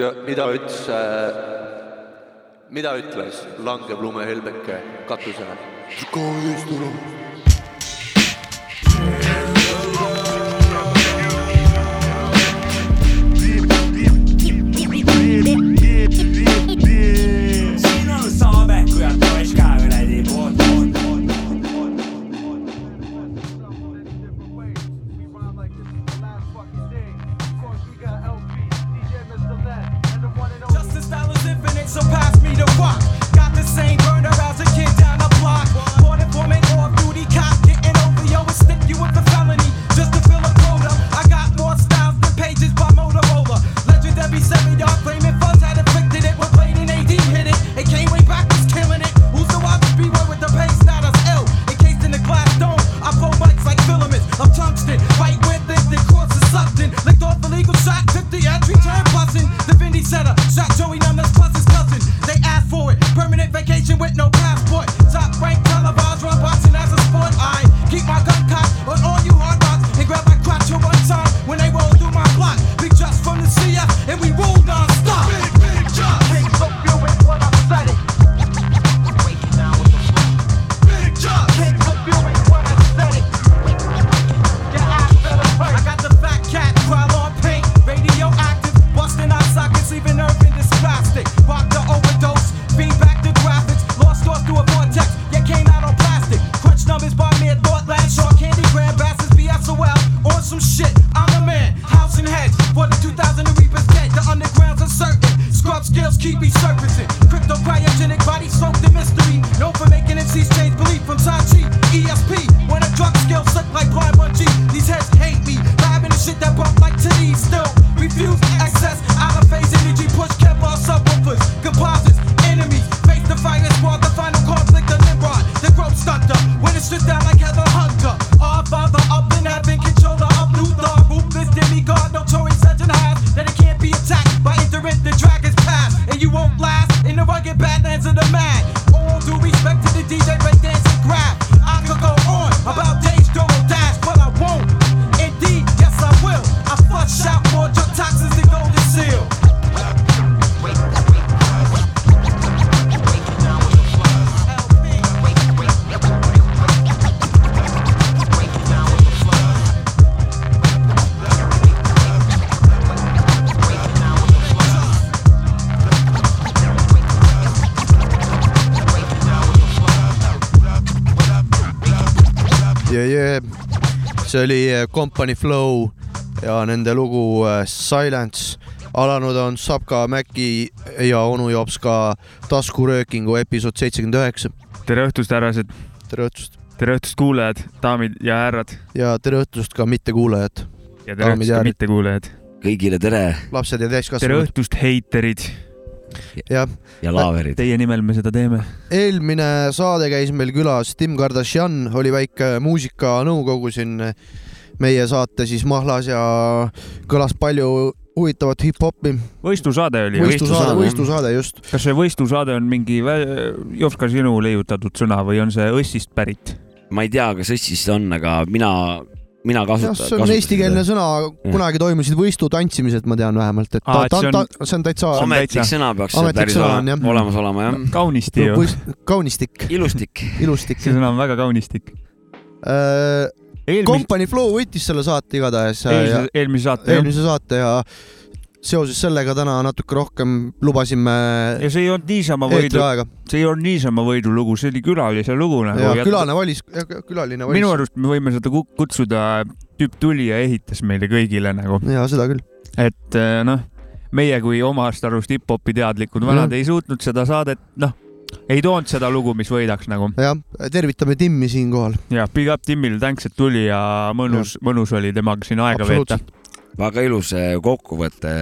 tea, mida ütles äh,, mida ütles langev lumehelbeke katusele? siin stripped down like Heather Hunter. Our father up in heaven, controller of Luthor. Ruthless demigod, notorious such an has that it can't be attacked by entering the dragon's path. And you won't last in the rugged badlands of the mad. See oli äh, Company Flow ja nende lugu äh, Silence. alanud on Sapka Mäki ja onu Jops ka taskuröökingu episood seitsekümmend üheksa. tere õhtust, härrased, tere õhtust tere õhtust, kuulajad, daamid ja härrad ja tere õhtust ka mittekuulajad, ja tere õhtust ja ka mittekuulajad. kõigile tere lapsed ja tere täiskasvanud. õhtust, heiterid. jah, ja laaverid. Teie nimel me seda teeme. eelmine saade käis meil külas Tim Kardashian, oli väike muusikanõukogu siin meie saate siis mahlas ja kõlas palju huvitavat hip-hopi. võistlusaade oli võistlusaade, võistlusaade, just. kas see võistlusaade on mingi vä- Jovska sinu leiutatud sõna või on see Õssist pärit? ma ei tea, kas Õssis on, aga mina, mina kasutan. see on eestikeelne sõna, kunagi toimusid võistlutantsimised, ma tean vähemalt, et Aa, ta, ta, on- ta, see on täitsa ametlik sõna peaks see ametlik päris sõna on, jah. olemas olema jah. kaunisti ju. kaunistik, ilustik. ilustik see sõna on väga kaunistik. äh,. eelmise, Company Flow võitis selle saate igatahes ja eelmise, saate eelmise saate ja seoses sellega täna natuke rohkem lubasime ja see ei olnud niisama võidu, see ei olnud niisama võidulugu, see oli külalise lugu ja nagu. külaline valis, külaline valis. minu arust me võime seda ku- kutsuda tüüp tuli ja ehitas meile kõigile nagu, ja seda küll. et eh, noh, meie kui omast arust hip-hopi teadlikud vanad Mhm. ei suutnud seda saadet, noh, ei toonud seda lugu, mis võidaks nagu jah, tervitame Timmi siinkohal. ja big up Timmile, thanks, et tuli ja mõnus, mõnus oli temaga siin aega veeta. Väga ilus eh, kokkuvõte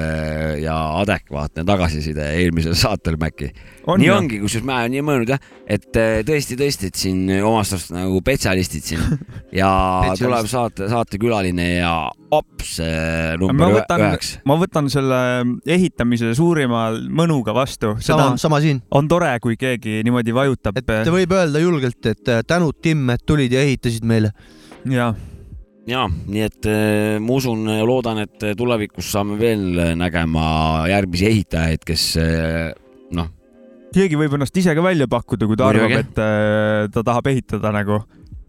ja adekvaatne tagasiside eelmisel saatel Mäkki. on nii ju, ongi, kusjuures ma olen nii mõelnud jah, et eh, tõesti, tõesti, et siin omast arust nagu spetsialistid siin ja tuleb saate, saatekülaline ja hops eh, ma number võtan üheks., ma võtan selle ehitamise suurima mõnuga vastu, seda sama, on, sama siin, on tore, kui keegi niimoodi vajutab et võib öelda julgelt, et tänud Timm, et tulid ja ehitasid meile. ja ja nii et äh, ma usun ja loodan, et tulevikus saame veel nägema järgmisi ehitajaid, kes äh, noh, keegi võib ennast ise ka välja pakkuda, kui ta Muidugi. arvab, et äh, ta tahab ehitada nagu.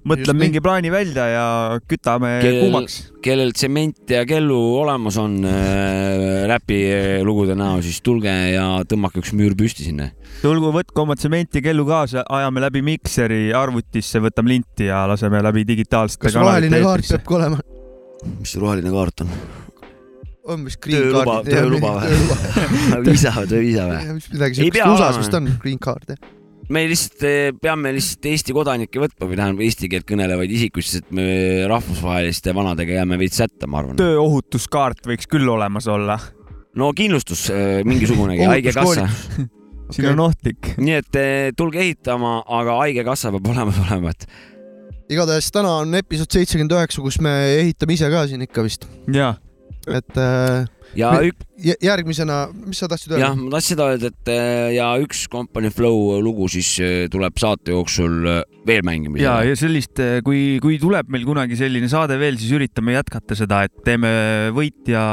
Mõtleb nii. mingi plaani välja ja kütame Kel- kuumaks. kellel tsement ja kellu olemas on äh, räpilugude näol, siis tulge ja tõmmake üks müür püsti sinna. tulgu, võtke oma tsementi kellu kaasa, ajame läbi mikseri arvutisse, võtame linti ja laseme läbi digitaalsete kas roheline kaart peab ka olema? mis see roheline kaart on? on vist green Tööluba- card'id? tööluba või? viisa või tööviisa või? mis midagi Ei siukest USA-s vist on green card jah? Me lihtsalt eh, peame lihtsalt Eesti kodanikke võtma või tähendab eesti keelt kõnelevaid isikuid, sest et me rahvusvaheliste vanadega jääme veits sätta, ma arvan. tööohutuskaart võiks küll olemas olla. no kindlustus eh, mingisugunegi, haigekassa. siin on ohtlik. nii et eh, tulge ehitama, aga haigekassa peab olemas olema, et igatahes täna on episood seitsekümmend üheksa, kus me ehitame ise ka siin ikka vist, ja, et äh, ja Me- ük-, jä- järgmisena, mis sa tahtsid jah, öelda? ma tahtsin seda öelda, et eh, ja üks Company Flow lugu siis eh, tuleb saate jooksul veel ja, mängimisele. ja sellist, kui, kui tuleb meil kunagi selline saade veel, siis üritame jätkata seda, et teeme võitja.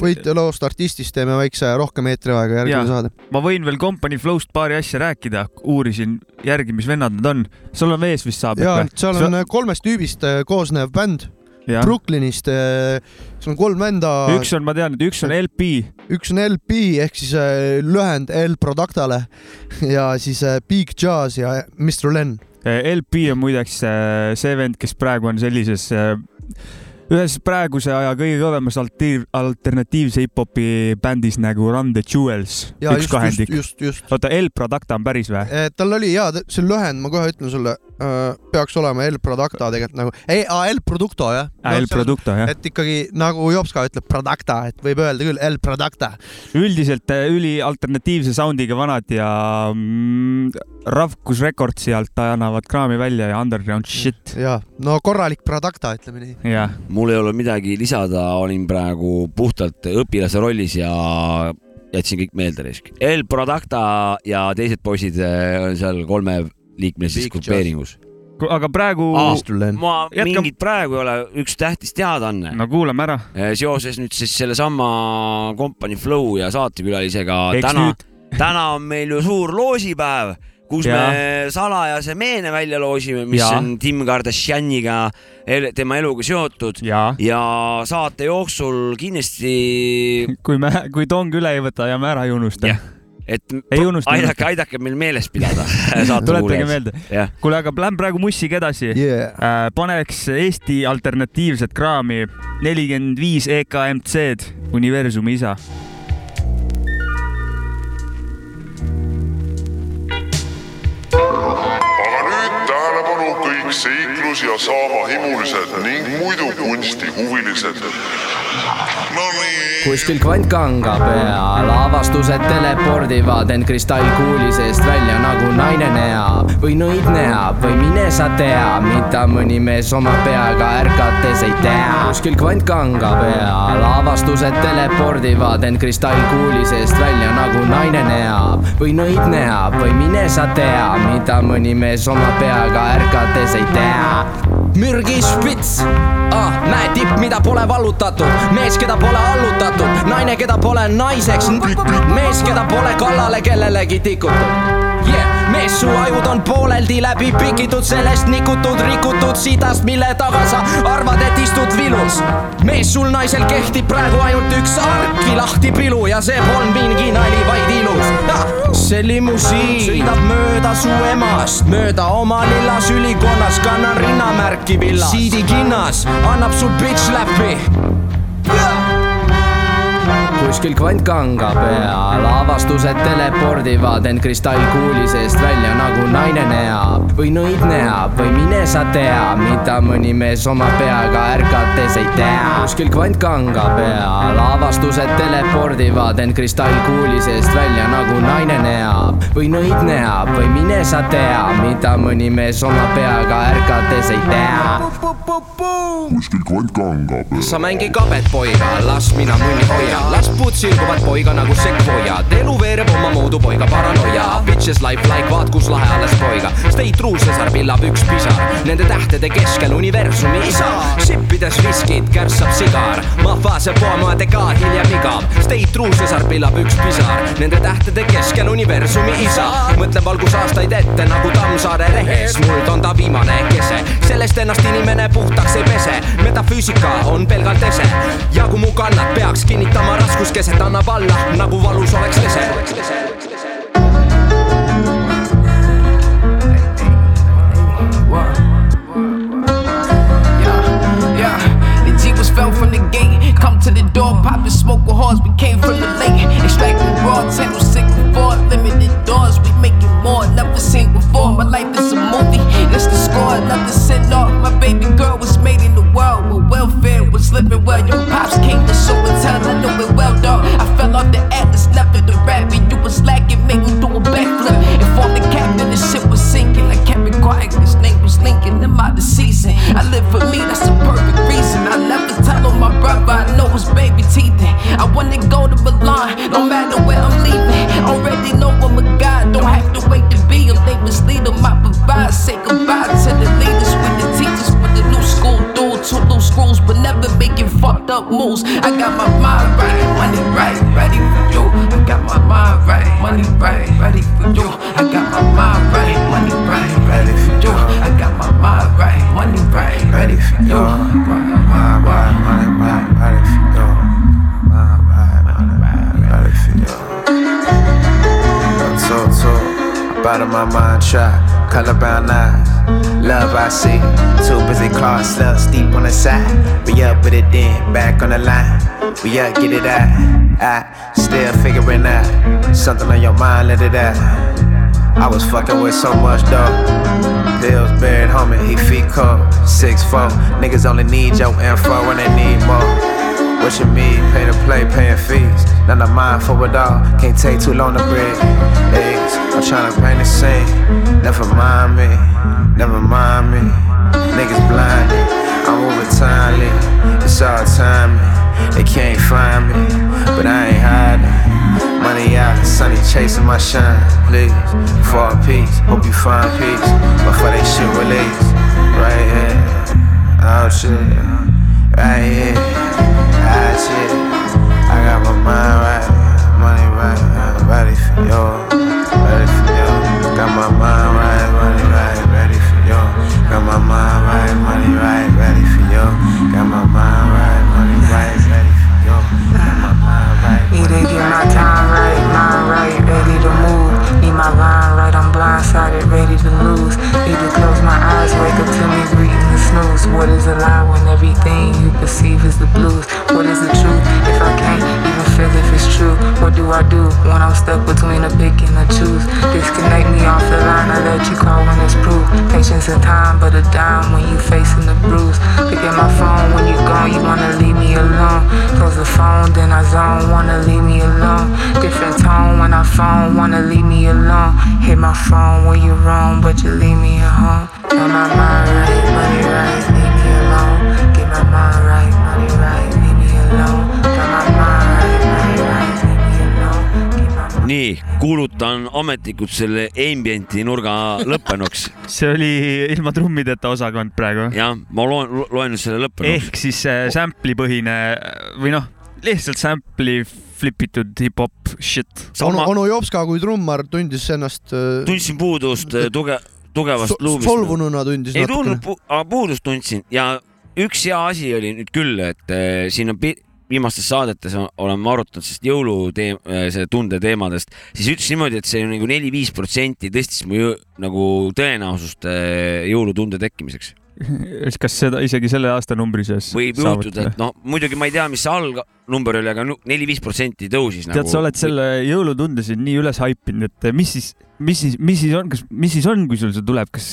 võitja loost artistist teeme väikse rohkem eetriaega järgmine Jaa. saade. ma võin veel Company Flow'st paari asja rääkida, uurisin järgi, mis vennad nad on. sul on vees vist saab ja seal on kolmest tüübist äh, koosnev bänd ja. Brooklynist, seal on kolm venda, üks on, ma tean, et üks on LP, üks on LP ehk siis äh, lühend L Productale ja siis äh, Big Jazz ja Mr Len. LP on muideks äh, see vend, kes praegu on sellises äh, ühes praeguse aja kõige kõvemas alternatiivse hip-hopi bändis nagu Run the Jewels, ja üks kahendik. oota, El Producta on päris või? tal oli ja see lühend, ma kohe ütlen sulle, peaks olema L Producta tegelikult nagu, ei, L Producto jah. El Producto jah. et ikkagi nagu Jops ka ütleb Producta, et võib öelda küll L Producta. üldiselt äh, ülialternatiivse soundiga vanad ja mm, Ravkus Recordsi alt annavad kraami välja ja underground shit. ja no korralik Producta, ütleme nii. mul ei ole midagi lisada, olin praegu puhtalt õpilase rollis ja jätsin kõik meelde risk. El Producta ja teised poisid eh, on seal kolmeliikmelises grupeeringus. aga praegu Len. ma Jätkame. mingit praegu ei ole, üks tähtis teadaanne no.. kuulame ära. seoses nüüd siis sellesama Company Flow ja saatekülalisega eks täna, nüüd, täna on meil ju suur loosipäev, kus Jaa. me salajase meene välja loosime, mis Jaa. on Tim Kardashianiga, tema eluga seotud jaa, ja saate jooksul kindlasti, kui me, kui tong üle ei võta, jääme ära ei unusta et Ei unusta, aidake, aidake meil meeles pidada saate tuletage meelde. jah, kuule, aga lähme praegu mussiga edasi Yeah. äh,. paneks Eesti alternatiivset kraami nelikümmend viis EKMC-d, universumi isa. Aga nüüd tähelepanu kõik seiklus ja saama himulised ning muidu kunstihuvilised. Nonii. kuskil kvant kangab ja lavastused telepordivad end kristallkuuli seest välja nagu naine neab või nõid neab või mine sa tea, mida mõni mees oma peaga ärgates ei tea. kuskil kvant kangab ja lavastused telepordivad end kristallkuuli seest välja nagu naine neab või nõid neab või mine sa tea, mida mõni mees oma peaga ärgates ei tea. Mürgis vits ah,, mäetipp, mida pole vallutatud, mees, keda pole allutatud, naine, keda pole naiseks, mees, keda pole kallale kellelegi tikutud yeah.. mees, su ajud on pooleldi läbi pikitud, sellest nikutud, rikutud sidast, mille taga sa arvad, et istud vilus. mees, sul naisel kehtib praegu ainult üks arki lahti pilu ja see polnud mingi nali, vaid ilus. see limusiin sõidab mööda su emast, mööda oma lillas ülikonnas, kannan rinnamärki villas. siidikinnas annab sul bitch läppi kuskil kvant kangab ja lavastused telepordivad end kristallkuuli seest välja nagu naine neab või nõid neab või mine sa tea, mida mõni mees oma peaga ärgates ei tea. kuskil kvant kangab ja lavastused telepordivad end kristallkuuli seest välja nagu naine neab või nõid neab või mine sa tea, mida mõni mees oma peaga ärgates ei tea. kuskil kvant kangab. sa mängi kabet poiga, las mina munni hoian, las puud sirguvad poiga nagu sekkpoiad, elu veereb omamoodi poiga paranoia. bitches life like vaat kus lahe alles poiga. Stay true Cesar pillab üks pisar Nende tähtede keskel universumi isa Sippides viskid kärssab sigar Mahvase poomade ka hiljem igav Stay true Cesar pillab üks pisar Nende tähtede keskel universumi isa mõtleb algusaastaid ette nagu Tammsaare rehes. Muld on ta viimane kese. Sellest ennast inimene puhtaks ei pese. Metafüüsika on pelgalt ese. Ja kui mu kannad peaks kinnitama raskuskeset annab alla nagu valus oleks lese fell from the gate. Come to the door, poppin' smoke with horse. We came from the lake. Extracting raw, tangle sick before. Limited doors, we making more. Never seen before. My life is a movie. We up, get it out. I still figuring out something on your mind, let it out. I was fucking with so much dough. Pills buried, homie, he feet cold. Six four, niggas only need your info when they need more. What you mean? Pay to play, paying fees. None of mine for it all. Can't take too long to breathe. Eggs, I'm trying to paint a scene. Never mind me, never mind me. Niggas blinded, I'm moving timely. It's all timing. They can't find me, but I ain't hiding. Money out, sunny chasing my shine. Please, for a peace, hope you find peace. Before they shit release, right here, out shit, right here. Ah, shit. I got my mind right, money right, ready for you, ametlikult selle ambienti nurga lõppenuks. see oli ilma trummideta osakond praegu. jah, ma loen, loen nüüd selle lõppenuks. ehk siis äh, sample'i põhine või noh, lihtsalt sample'i flipitud hip-hop shit. onu, onu Jopska kui trummar tundis ennast äh, tundsin puudust äh, tuge-, tugevast so- luumist. solvununa tundis ei tundnud natukene., puudust tundsin ja üks hea asi oli nüüd küll, et äh, siin on pi- viimastes saadetes oleme arutanud sellest jõuluteem-, selle tunde teemadest, siis ütles niimoodi, et see on nagu neli-viis protsenti tõstis mu jõ, nagu tõenäosust äh, jõulutunde tekkimiseks. kas seda isegi selle aastanumbri sees võib juhtuda, et noh, muidugi ma ei tea, mis see algnumber oli, aga neli-viis protsenti tõusis tead, nagu. sa oled selle jõulutunde siin nii üles haipinud, et mis siis, mis siis, mis siis on, kas, mis siis on, kui sul see tuleb, kas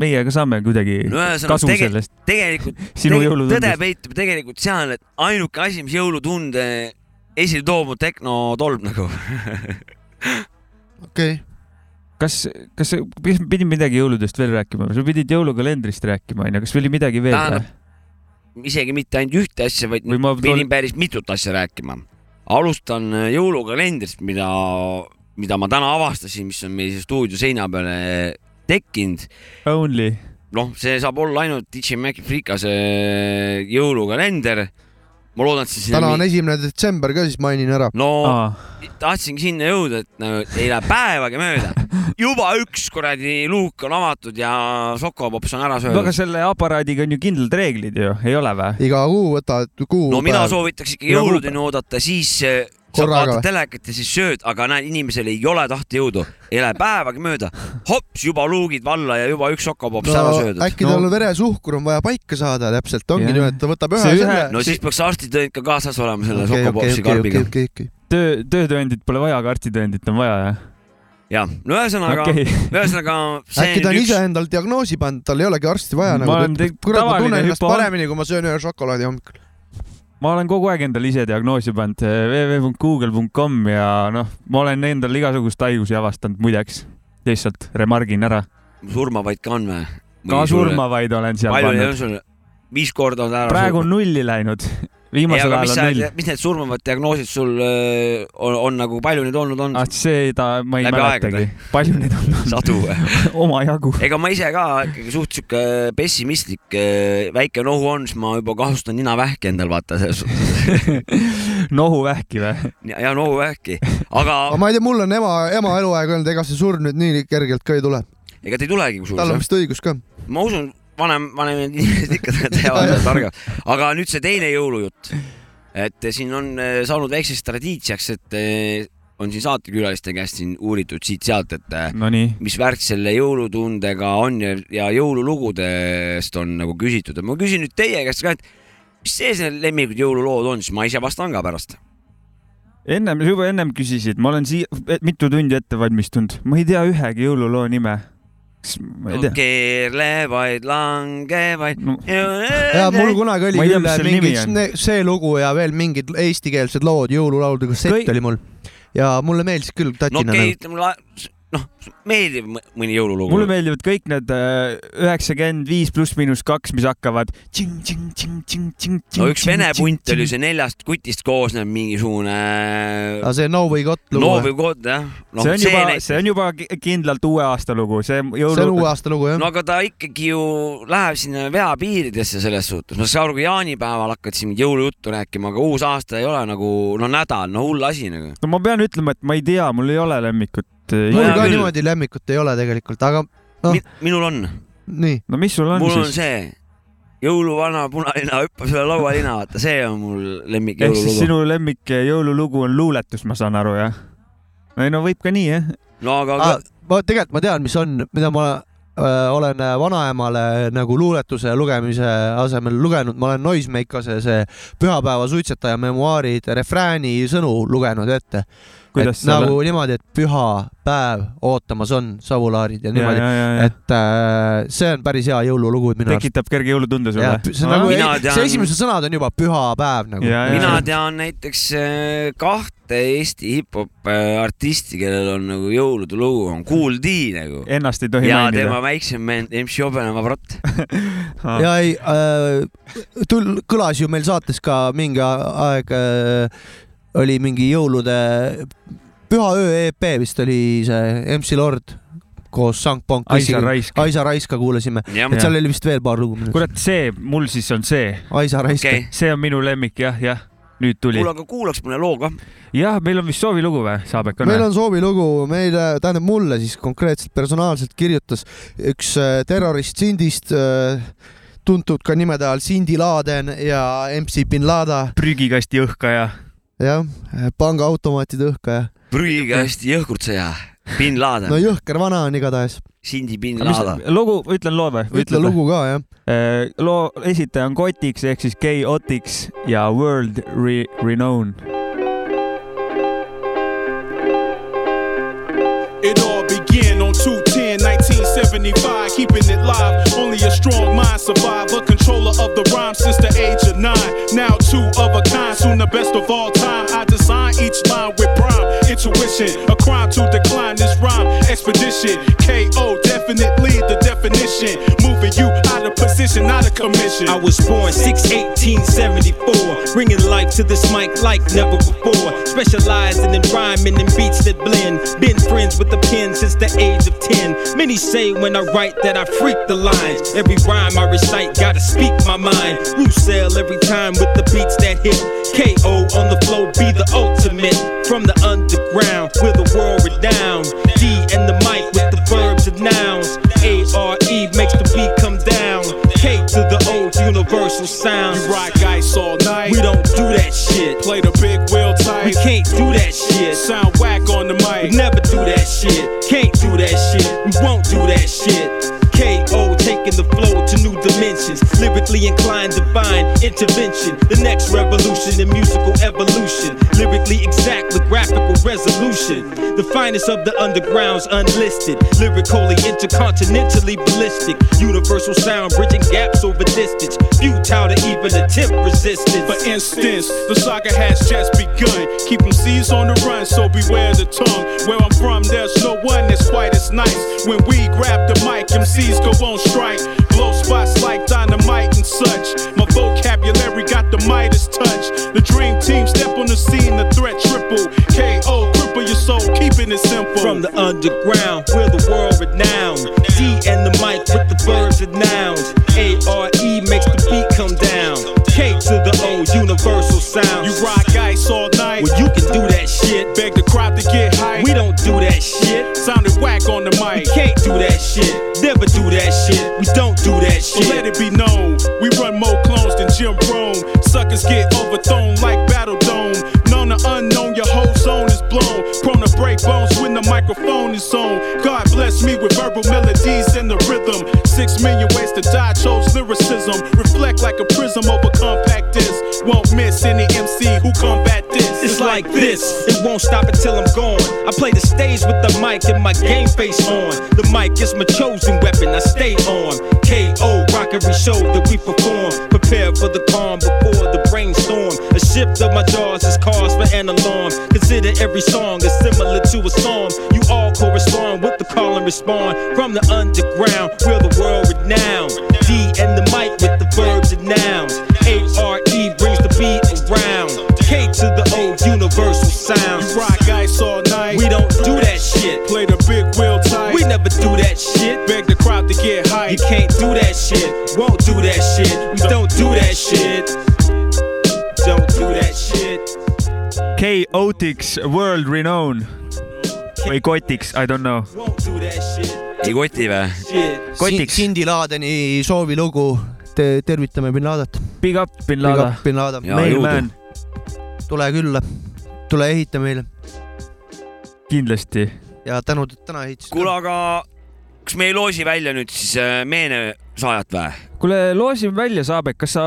meie ka saame kuidagi no kasu tege, sellest? tegelikult sinu Tege- tõde jõulutundest? peitub tegelikult seal, et ainuke asi, mis jõulutunde esile toob, on tehnotolm nagu. okei, kas, kas kas me pidime midagi jõuludest veel rääkima, sa pidid jõulukalendrist rääkima, onju, kas oli midagi veel isegi mitte ainult ühte asja, vaid Või ma pidin päris mitut asja rääkima. alustan äh, jõulukalendrist, mida mida ma täna avastasin, mis on meil stuudio seina peale tekkinud, Only. noh, see saab olla ainult DJ Maci Frikase jõulukalender. ma loodan, et see täna on esimene detsember ka, siis mainin ära. no aa, tahtsingi sinna jõuda, et nagu ei lähe päevagi mööda. juba üks kuradi luuk on avatud ja Sokopops on ära no aga söödud. selle aparaadiga on ju kindlad reeglid ju, ei ole või? iga kuu võtad kuu. no mina soovitaks ikka jõuludeni oodata, siis äh, sa vaatad telekat ja siis sööd, aga näed, inimesel ei ole tahtejõudu, ei lähe päevagi mööda. hops, juba luugid valla ja juba üks Sokopops no ära söödud. äkki No- tal veresuhkur on vaja paika saada täpselt, ongi Jah. niimoodi, et ta võtab ühe selle. no siis peaks arstitõend ka kaasas olema selle okei, Sokopopsi okei, karbiga okei, okei. töö, töötõendit pole vaja, aga arstitõendit on vaja jah? jah, no ühesõnaga okay., ühesõnaga see äkki ta on on ise üks, endal diagnoosi pannud, tal ei olegi arsti vaja Ma nagu kurat, ma tunnen ennast paremini, kui ma söön ühe šokolaadi hommikul. Ma olen kogu aeg endale ise diagnoosi pannud www.google.com ja noh, ma olen endal igasugust haigusi avastanud muideks, lihtsalt remargin ära. surmavaid ka on või? ka surmavaid olen seal palju pannud. viis korda on ära praegu on nulli läinud, viimasel aga mis ajal on, null. mis need surmavad diagnoosid sul öö, on, on nagu palju neid olnud on ah, seda ma ei Läbi mäletagi, palju neid on olnud, sadu või? omajagu. ega ma ise ka ikkagi suht sihuke pessimistlik öö, väike nohu on, siis ma juba kahjustan ninavähki endal vaata selles suhtes nohuvähki või? ja, ja nohuvähki, aga ma ei tea, mul on ema, ema eluaeg olnud, ega see surm nüüd nii kergelt ka ei tule. ega ta ei tulegi tal on kusjuures, vist õigus ka. ma usun, vanem, vanemad inimesed ikka teavad targalt, aga nüüd see teine jõulujutt, et siin on eh, saanud väikseks tradiitsiaks, et eh, on siin saatekülaliste käest siin uuritud siit-sealt, et eh, Nonii, mis värk selle jõulutundega on ja, ja jõululugudest on nagu küsitud. Ja ma küsin nüüd teie käest ka, et mis see see lemmikud jõululood on, siis ma ise vastan ka pärast. ennem, juba ennem küsisid, ma olen siia mitu tundi ette valmistunud, ma ei tea ühegi jõululoo nime. keerlevaid, langevaid. No ja mul kunagi oli küll selle mingi see lugu ja veel mingid eestikeelsed lood, jõululaulude kassett Kõik- oli mul. Ja mulle meeldis küll no tatina okei okay,, nagu. noh, meeldib mõ- mõni jõululugu. mulle meeldivad kõik need äh, üheksakümmend viis pluss miinus kaks, mis hakkavad. no üks vene punt oli see neljast kutist koosnev mingisugune aga see No Way Got lugu no või? või kod jah no,. see on juba, see on juba ki- kindlalt uue aasta lugu, see see on jõulu uue, aasta lugu jah no aga ta ikkagi ju läheb sinna veapiiridesse selles suhtes, ma saan aru, kui jaanipäeval hakkad siin jõulujuttu rääkima, aga uus aasta ei ole nagu no nädal, no hull asi nagu. no ma pean ütlema, et ma ei tea, mul ei ole lemmikut. Mul Hea ka küll. niimoodi lemmikut ei ole tegelikult, aga Mi,, minul on, nii. no mis sul on mul on siis? see jõuluvana punalina hüppab üle laualina, vaata see on mul lemmik ehk siis jõululugu. sinu lemmik jõululugu on luuletus, ma saan aru jah? ei no võib ka nii jah. no aga Ah, ma tegelikult ma tean, mis on, mida ma äh, olen äh, vanaemale nagu luuletuse lugemise asemel lugenud, ma olen Noisemakase see pühapäeva suitsetaja memuaarid refrääni sõnu lugenud ette. et nagu niimoodi, et püha päev ootamas on savulaarid ja niimoodi, et äh, see on päris hea jõululugu minu arust. tekitab kerge jõulutunde sulle see on nagu, Mina tean- see esimesed sõnad on juba püha päev nagu. Mina tean näiteks äh, kahte Eesti hip-hop äh, artisti, kellel on nagu jõulude lugu, on Kool D nagu. ennast ei tohi ja mainida tema. väiksem vend MC Obenema Vrot. ja ei äh,, tul-, kõlas ju meil saates ka mingi aeg äh, oli mingi jõulude Püha öö EP vist oli see MC Lord koos Sankt Ponk. Aisa Raisk. Aisa Raiska kuulasime, et, seal oli vist veel paar lugu. kurat, see mul siis on see, Aisa Raiska okei. see on minu lemmik jah, jah, nüüd tuli kuule, aga kuulaks mõne loo ka. jah, meil on vist soovilugu või, Saabek on meil on soovilugu, meile, tähendab mulle siis konkreetselt personaalselt kirjutas üks äh, terrorist Sindist, tuntud ka nimede all Cindy Laden ja MC bin Lada, prügikasti õhkaja. jah, pangaautomaatide õhkaja. prügikasti jõhkrutseja, Bin Laden no, jõhker vana on igatahes. Cindy Bin mis Laden. lugu, ütlen loo või? ütle. lugu ka jah äh,. loo esitaja on Kotix ehk siis Gay Otix ja World Re Renown. It all began on 210 1975, keeping it live. Only a strong mind survive, a controller of the rhyme since the age of nine. Now two of a kind, soon the best of all time. I design each line with prime intuition, a crime to decline this rhyme expedition. KO definitely the definition, moving you out of position out of commission. I was born 6 1874, bringing life to this mic like never before. Specializing in rhyming and beats that blend. Been friends with the pen since the age of 10. Many say when I write that I freak the lines. Every rhyme I recite, gotta speak my mind. Roussel every time with the beats that hit. KO on the flow, be the ultimate. From the underground, we're the world renowned. D and the mic with the verbs and nouns. A R E makes the beat come down. K to the O, universal sound. You rock ice all night. We don't do that shit. Play the big wheel tight. We can't do that shit. Sound whack on the mic. We mic. never do that shit. Can't do that shit. We won't do that shit. KO taking the flow to new dimensions. Lyrically inclined, divine intervention. The next revolution in musical evolution. Lyrically exact with graphical resolution. The finest of the undergrounds unlisted. Lyrically intercontinentally ballistic. Universal sound bridging gaps over distance. Futile to even attempt resistance. For instance, the saga has just begun. Keep them C's on the run, so beware the tongue. Where I'm from, there's no one that's quite as nice. When we grab the mic, MCs go on strike. Blow spots like dynamite and such. My vocabulary got the Midas touch. The dream team step on the scene, the threat triple. KO, cripple your soul, keeping it simple. From the underground, we're the world renowned. D and the mic with the verbs and nouns. A R E makes the beat come down. K to the O, universal sound. you rock ice all night. Well, you can do that shit. Beg the crowd to get hype. We don't do that shit. Sounded whack on the mic. We can't do that shit. Never do that shit. We don't So let it be known, we run more clones than Jim Rome. Suckers get overthrown like Battle Dome. Known or unknown, your whole zone is blown. Prone to break bones when the microphone is on. God bless me with verbal melodies and the rhythm. Six million ways to die, chose lyricism. Reflect like a prism over compact disc. Won't miss any MC who combat this. It's like this, it won't stop until I'm gone. I play the stage with the mic and my game face on. The mic is my chosen weapon, I stay on. KO, rock every show that we perform. Prepare for the calm before the brainstorm. A shift of my jaws is cause for an alarm. Consider every song is similar to a psalm. You all correspond with the call and respond. From the underground, we're the world renowned. D and the mic with the verbs and nouns. Universal sound. You rock ice all night. We don't do that shit. Play the big wheel tight. We never do that shit. Beg the crowd to get You hype. can't do that shit. Won't do that shit. We don't do that shit. Don't do that shit. K-Otix World Renown või Kotiks, I don't know. Ei koti või? Kotiks. Cindy Ladeni soovilugu. Te tervitame bin Ladet. Big up, bin Lada. bin Laden, Ja Mail jõudu. man, tule külla, tule ehita meile kindlasti. ja tänud, et täna ehitasid. kuule, aga kas me ei loosi välja nüüd siis äh, meene saajat või? kuule, loosime välja, Saabek, kas sa,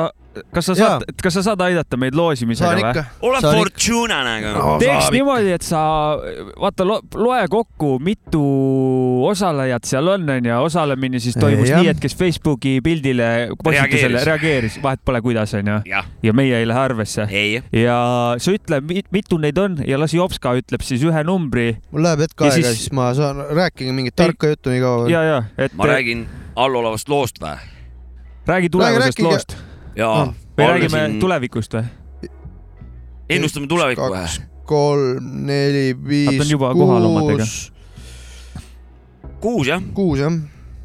kas sa saad, kas sa saad aidata meid loosimisega või ole. Fortuna nagu. teeks niimoodi, et sa vaata lo,, loe kokku, mitu osalejat seal on, onju. osalemine siis toimus Jah. nii, et kes Facebooki pildile postitusele Reageeris. reageeris, vahet pole, kuidas onju. ja meie ei lähe arvesse. ei, ja sa ütle, mitu neid on ja las Jopska ütleb siis ühe numbri mul läheb hetk Ja aega, siis- siis ma saan, rääkige mingit tarka juttu nii kaua. ja, ja et ma räägin allolevast loost või? räägi tulevasest rääkige- loost jaa On.. või räägime tulevikust või? ennustame tulevikku või? kolm, neli, viis on, juba kohal omadega. kuus, kuus jah? kuus jah.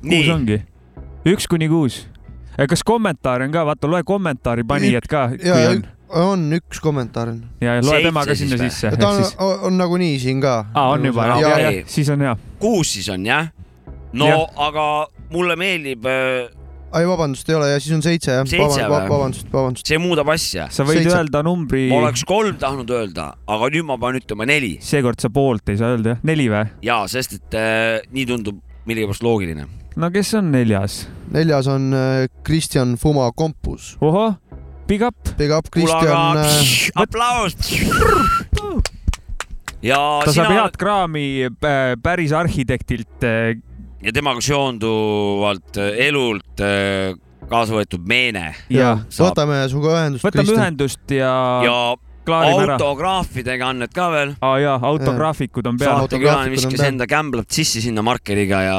kuus ongi, üks kuni kuus. kas kommentaare on ka, vaata loe kommentaari panijad ka, kui ja on on üks kommentaar on. ja ja loe Seitse tema ka siis sinna või? sisse. ta on, on, on nagunii siin ka. aa, on juba, ja, ja okei., siis on hea. kuus siis on jah? no Jah. aga mulle meeldib, ai, vabandust, ei ole ja siis on seitse jah. Seitse või? vabandust, vabandust. see muudab asja. sa võid Seitse. öelda numbri, ma oleks kolm tahtnud öelda, aga nüüd ma pean ütlema neli seekord sa poolt ei saa öelda jah, neli või? ja sest et äh, nii tundub millegipärast loogiline. no kes on neljas? neljas on äh, Kristjan Fuma Kompus. ohoh, big up, Big up Kristjan äh,. aplaus. ja ta saab sina head kraami äh, päris arhitektilt. Ja temaga seonduvalt äh, elult äh, kaasa võetud meene ja saab võtame sinuga ühendust. võtame ühendust ja, ja autograafidega on need ka veel. aa jaa, autograafikud on peal. on viskas enda kämblat sisse sinna markeriga ja,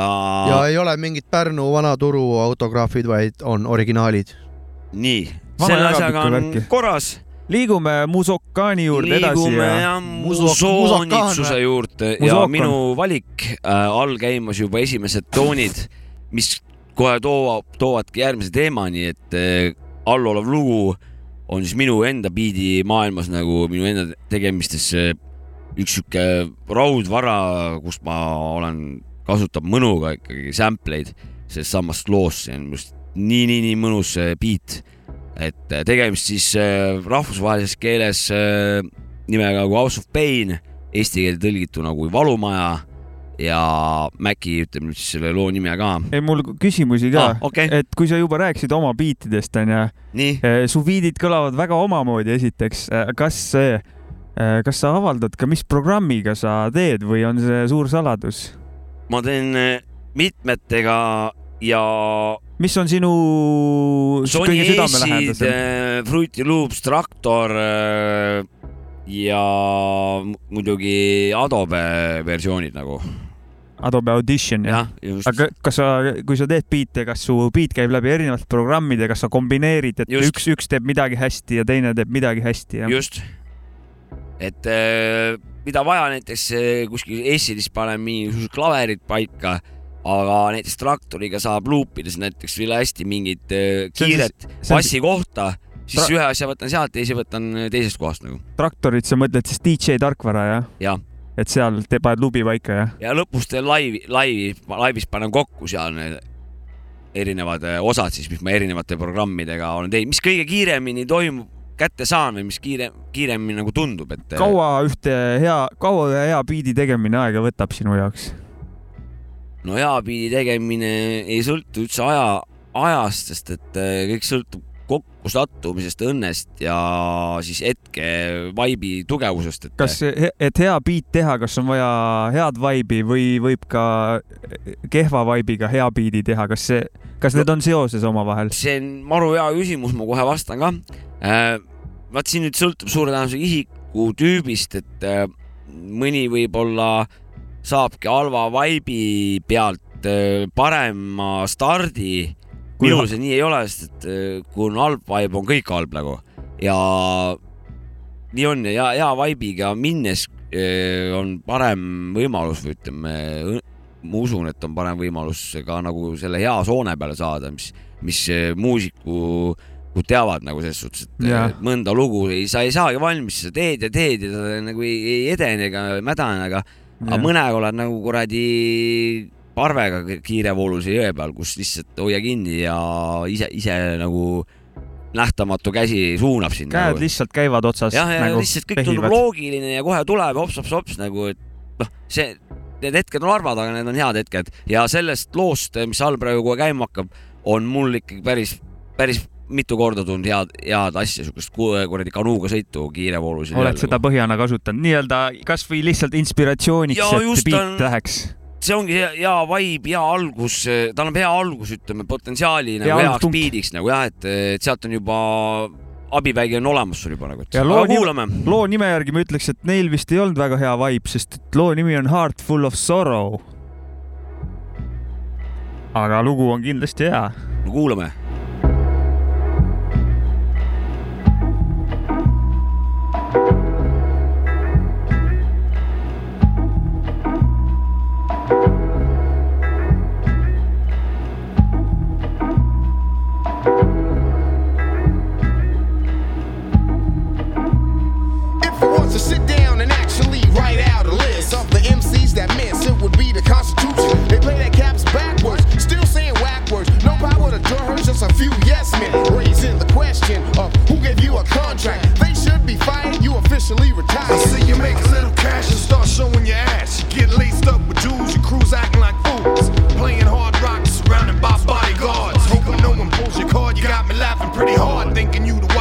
ja ei ole mingid Pärnu vanaturu autograafid, vaid on originaalid. nii, selle asjaga on värki. korras. Liigume Musokaani juurde edasi liigume ja ja Muso- musoonitsuse juurde ja Musokan. minu valik äh, all käimas juba esimesed toonid, mis kohe toovad, toovadki järgmise teemani, et äh, allolev lugu on siis minu enda biidimaailmas nagu minu enda tegemistes äh, üks sihuke raudvara, kus ma olen, kasutab mõnuga ikkagi sample eid sellest samast loost, see on minu arust nii, nii, nii mõnus äh, beat et äh, tegemist siis äh, rahvusvahelises keeles äh, nimega kui House of Pain, eesti keelde tõlgituna kui Valumaja ja Maci ütleb nüüd siis selle loo nime ka. ei, mul küsimusi ka Ah, okei. et kui sa juba rääkisid oma biitidest onju, su biidid kõlavad väga omamoodi, esiteks, kas see, kas sa avaldad ka, mis programmiga sa teed või on see suur saladus? ma teen mitmetega ja mis on sinu Sony kõige südamelähedasem?, Fruity Loops, Traktor äh, ja mu- muidugi Adobe versioonid nagu. Adobe Audition jah? just. aga kas sa, kui sa teed biite, kas su biit käib läbi erinevate programmide, kas sa kombineerid, et Just. üks, üks teeb midagi hästi ja teine teeb midagi hästi ja just. et äh, mida vaja, näiteks äh, kuskil S-idis panen mingisugused klaverid paika, aga näiteks traktoriga saab luupides näiteks üle hästi mingit äh, kiiret bassi kohta, siis ühe asja võtan sealt, teise võtan äh, teisest kohast nagu. traktorit sa mõtled siis DJ tarkvara jah? jah, et seal te paned lubi paika jah? ja lõpus teen laivi, laivi, laivis panen kokku seal need erinevad äh, osad siis, mis ma erinevate programmidega olen teinud, mis kõige kiiremini toimub, kätte saan või mis kiire, kiiremini nagu tundub, et. kaua ühte hea, kaua ühe hea biidi tegemine aega võtab sinu jaoks? No hea biidi tegemine ei sõltu üldse aja, ajast, sest et äh, kõik sõltub kokkusattumisest, õnnest ja siis hetke vaibi tugevusest, et kas, et hea biit teha, kas on vaja head vaibi või võib ka kehva vaibiga hea biidi teha, kas see, kas need on seoses omavahel? see on maru hea küsimus, ma kohe vastan ka äh,. vaat siin nüüd sõltub suure tõenäosusega isikutüübist, et äh, mõni võib-olla saabki halva vaibi pealt äh, parema stardi. Minul see nii ei ole, sest et äh, kui on halb vaib, on kõik halb nagu ja nii on ja hea vaibiga minnes äh, on parem võimalus või ütleme, ma usun, et on parem võimalus ka nagu selle hea soone peale saada, mis, mis muusiku kui teavad nagu selles suhtes, et et mõnda lugu ei, sa ei saagi valmis, sa teed ja teed ja ta nagu ei, ei edene ega mädane, aga, aga mõnega oled nagu kuradi parvega kiirevooluse jõe peal, kus lihtsalt hoia kinni ja ise, ise nagu nähtamatu käsi suunab sind. käed lihtsalt käivad otsas jah, ja nagu lihtsalt kõik tundub pehivad. loogiline ja kohe tuleb hops-hops-hops nagu, et noh, see, need hetked on harvad, aga need on head hetked ja sellest loost, mis all praegu kohe käima hakkab, on mul ikkagi päris, päris mitu korda tulnud head, head asja, siukest ku- kuradi kanuuga sõitu kiirevoolusel. oled seda põhjana kasutanud, nii-öelda kasvõi lihtsalt inspiratsiooniks, et biit on- läheks. see ongi hea, hea vibe, hea algus, tal on hea algus, ütleme potentsiaali nagu heaks biidiks nagu jah, et, et sealt on juba abivägi on olemas sul juba nagu, ja loo nime, loo nime järgi ma ütleks, et neil vist ei olnud väga hea vibe, sest loo nimi on Heart full of sorrow. aga lugu on kindlasti hea. no kuulame. pause to sit down and actually write out a list of the MCs that miss. It would be the Constitution. They play their caps backwards, still saying whack words. No power to draw her, just a few yes men. Raising the question of who gave you a contract. They should be fired, you officially retired. I see you make a little cash and start showing your ass. You get laced up with jewels, your crews acting like fools. Playing hard rock, surrounded by bodyguards. Hoping no one pulls your card, you got me laughing pretty hard, thinking you the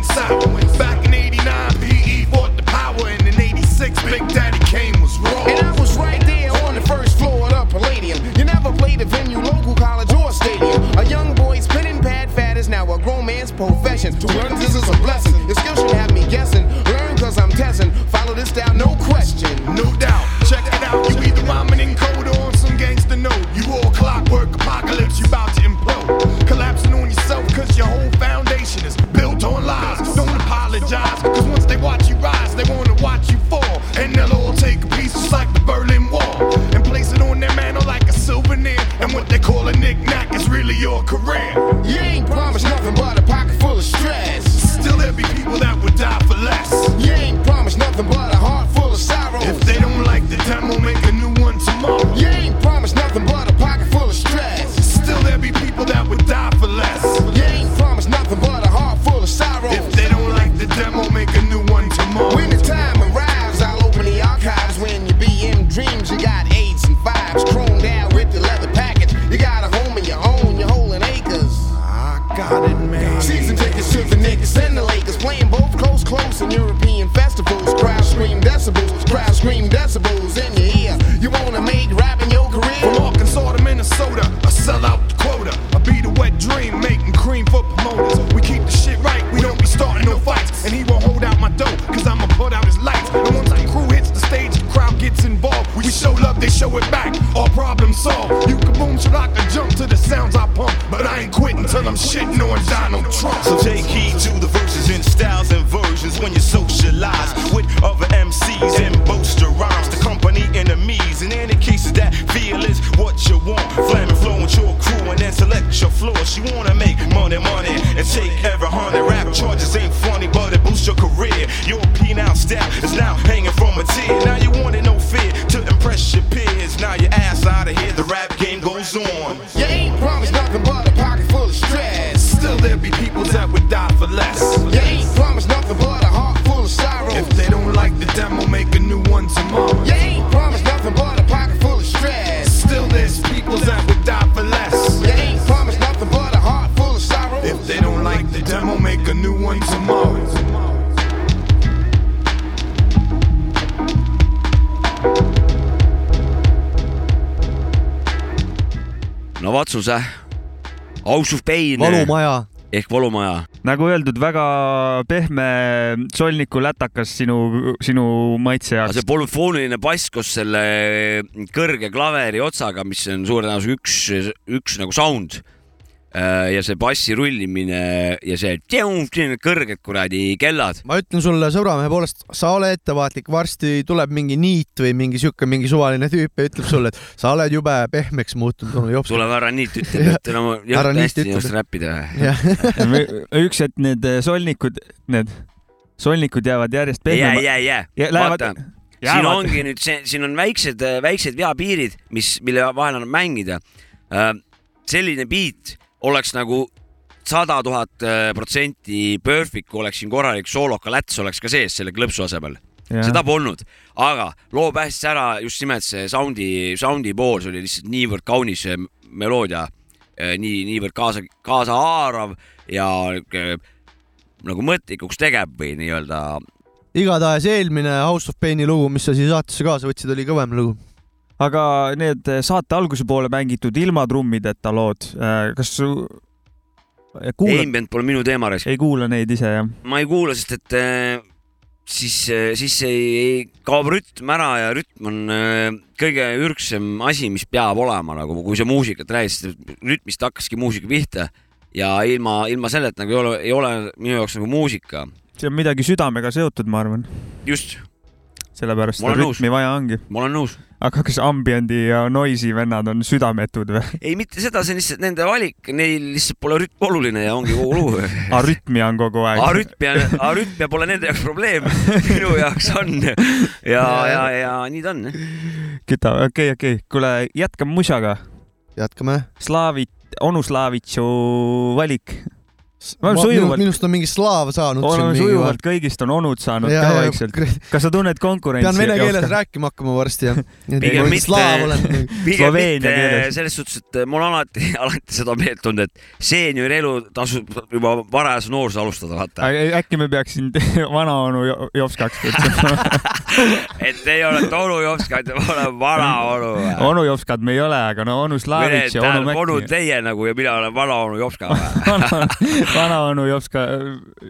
went. Back in 89, PE fought the power, and in 86, Big Daddy Kane was raw. And I was right there on the first floor of the Palladium. You never played a venue, local college, or stadium. A young boy's pen and pad fad is now a grown man's profession. To learn this is a blessing. Your skill should have me guessing. Learn cause I'm testing. Follow this style, no question. No doubt. No Vatsuse, House of Pain valumaja. ehk Valumaja. nagu öeldud, väga pehme solniku lätakas sinu, sinu maitse aga jaoks see. polüfooniline bass koos selle kõrge klaveri otsaga, mis on suure tõenäosusega üks, üks nagu sound. Ja see bassi rullimine ja see kõrged kuradi kellad. ma ütlen sulle sõbramehe poolest, sa ole ettevaatlik, varsti tuleb mingi niit või mingi sihuke mingi suvaline tüüp ja ütleb sulle, et sa oled jube pehmeks muutunud, onu jops. tuleb härra Niit ütleb, et no ma Härra jõuan Niit hästi ennast et- räppida. üks hetk need solnikud, need solnikud jäävad järjest ei jää, ei pehmemaks. jää, ei jää. Ja lähevad- vaata, siin jäävad- ongi nüüd see, siin on väiksed, väiksed veapiirid, mis, mille vahel annab mängida. selline beat oleks nagu sada tuhat äh, protsenti perfect, kui oleks siin korralik sooloka läts oleks ka sees selle klõpsu asemel. seda polnud, aga loo päästis ära just nimelt see sound'i, sound'i pool, see oli lihtsalt niivõrd kaunis meloodia, nii, niivõrd kaasa, kaasahaarav ja niisugune nagu mõtlikuks tegev või nii-öelda igatahes eelmine House of Paini lugu, mis sa siia saatesse kaasa võtsid, oli kõvem lugu. Aga need saate alguse poole mängitud ilma trummideta lood, kas su kuulad, ambient pole minu teema raisk. ei kuula neid ise jah? ma ei kuula, sest et äh, siis, siis ei, ei kaob rütm ära ja rütm on kõige ürgsem asi, mis peab olema nagu, kui sa muusikat räägid, sest rütmist hakkaski muusika pihta ja ilma, ilma selleta nagu ei ole, ei ole minu jaoks nagu muusika. see on midagi südamega seotud, ma arvan, just, sellepärast seda olen nõus. rütmi vaja ongi. ma olen nõus. Aga kas ambiendi ja noisi vennad on südametud või? ei, mitte seda, see on lihtsalt nende valik, neil lihtsalt pole rütm oluline ja ongi kogu lugu. arütmia on kogu aeg. arütmia, arütmia pole nende jaoks probleem, minu jaoks on. ja, ja, ja nii ta on. küta, okei, okei, kuule, jätkame musaga. jätkame. Slaavit, onu Slaavitšu valik. Me oleme sujuvalt, minust on mingi slaav saanud. oleme sujuvalt kõigist on onud saanud Ja, ka vaikselt kas sa tunned konkurentsi? pean vene keeles rääkima hakkama varsti jah. pigem mitte, pigem Sloveenia mitte selles suhtes, et mul on alati, alati seda meelt olnud, et seeniorielu tasub juba varajas noorus alustada, vaata. äkki me peaks sind vanaonu Jo- Jopskaks kutsuma? et teie olete onu Jopskad ma olen vana onu. onu Jopskad me ei ole, aga no onu Slaavitš ja onu onu Mäkki. teie nagu ja mina olen vana onu Jopska. Vanaonu Jopska.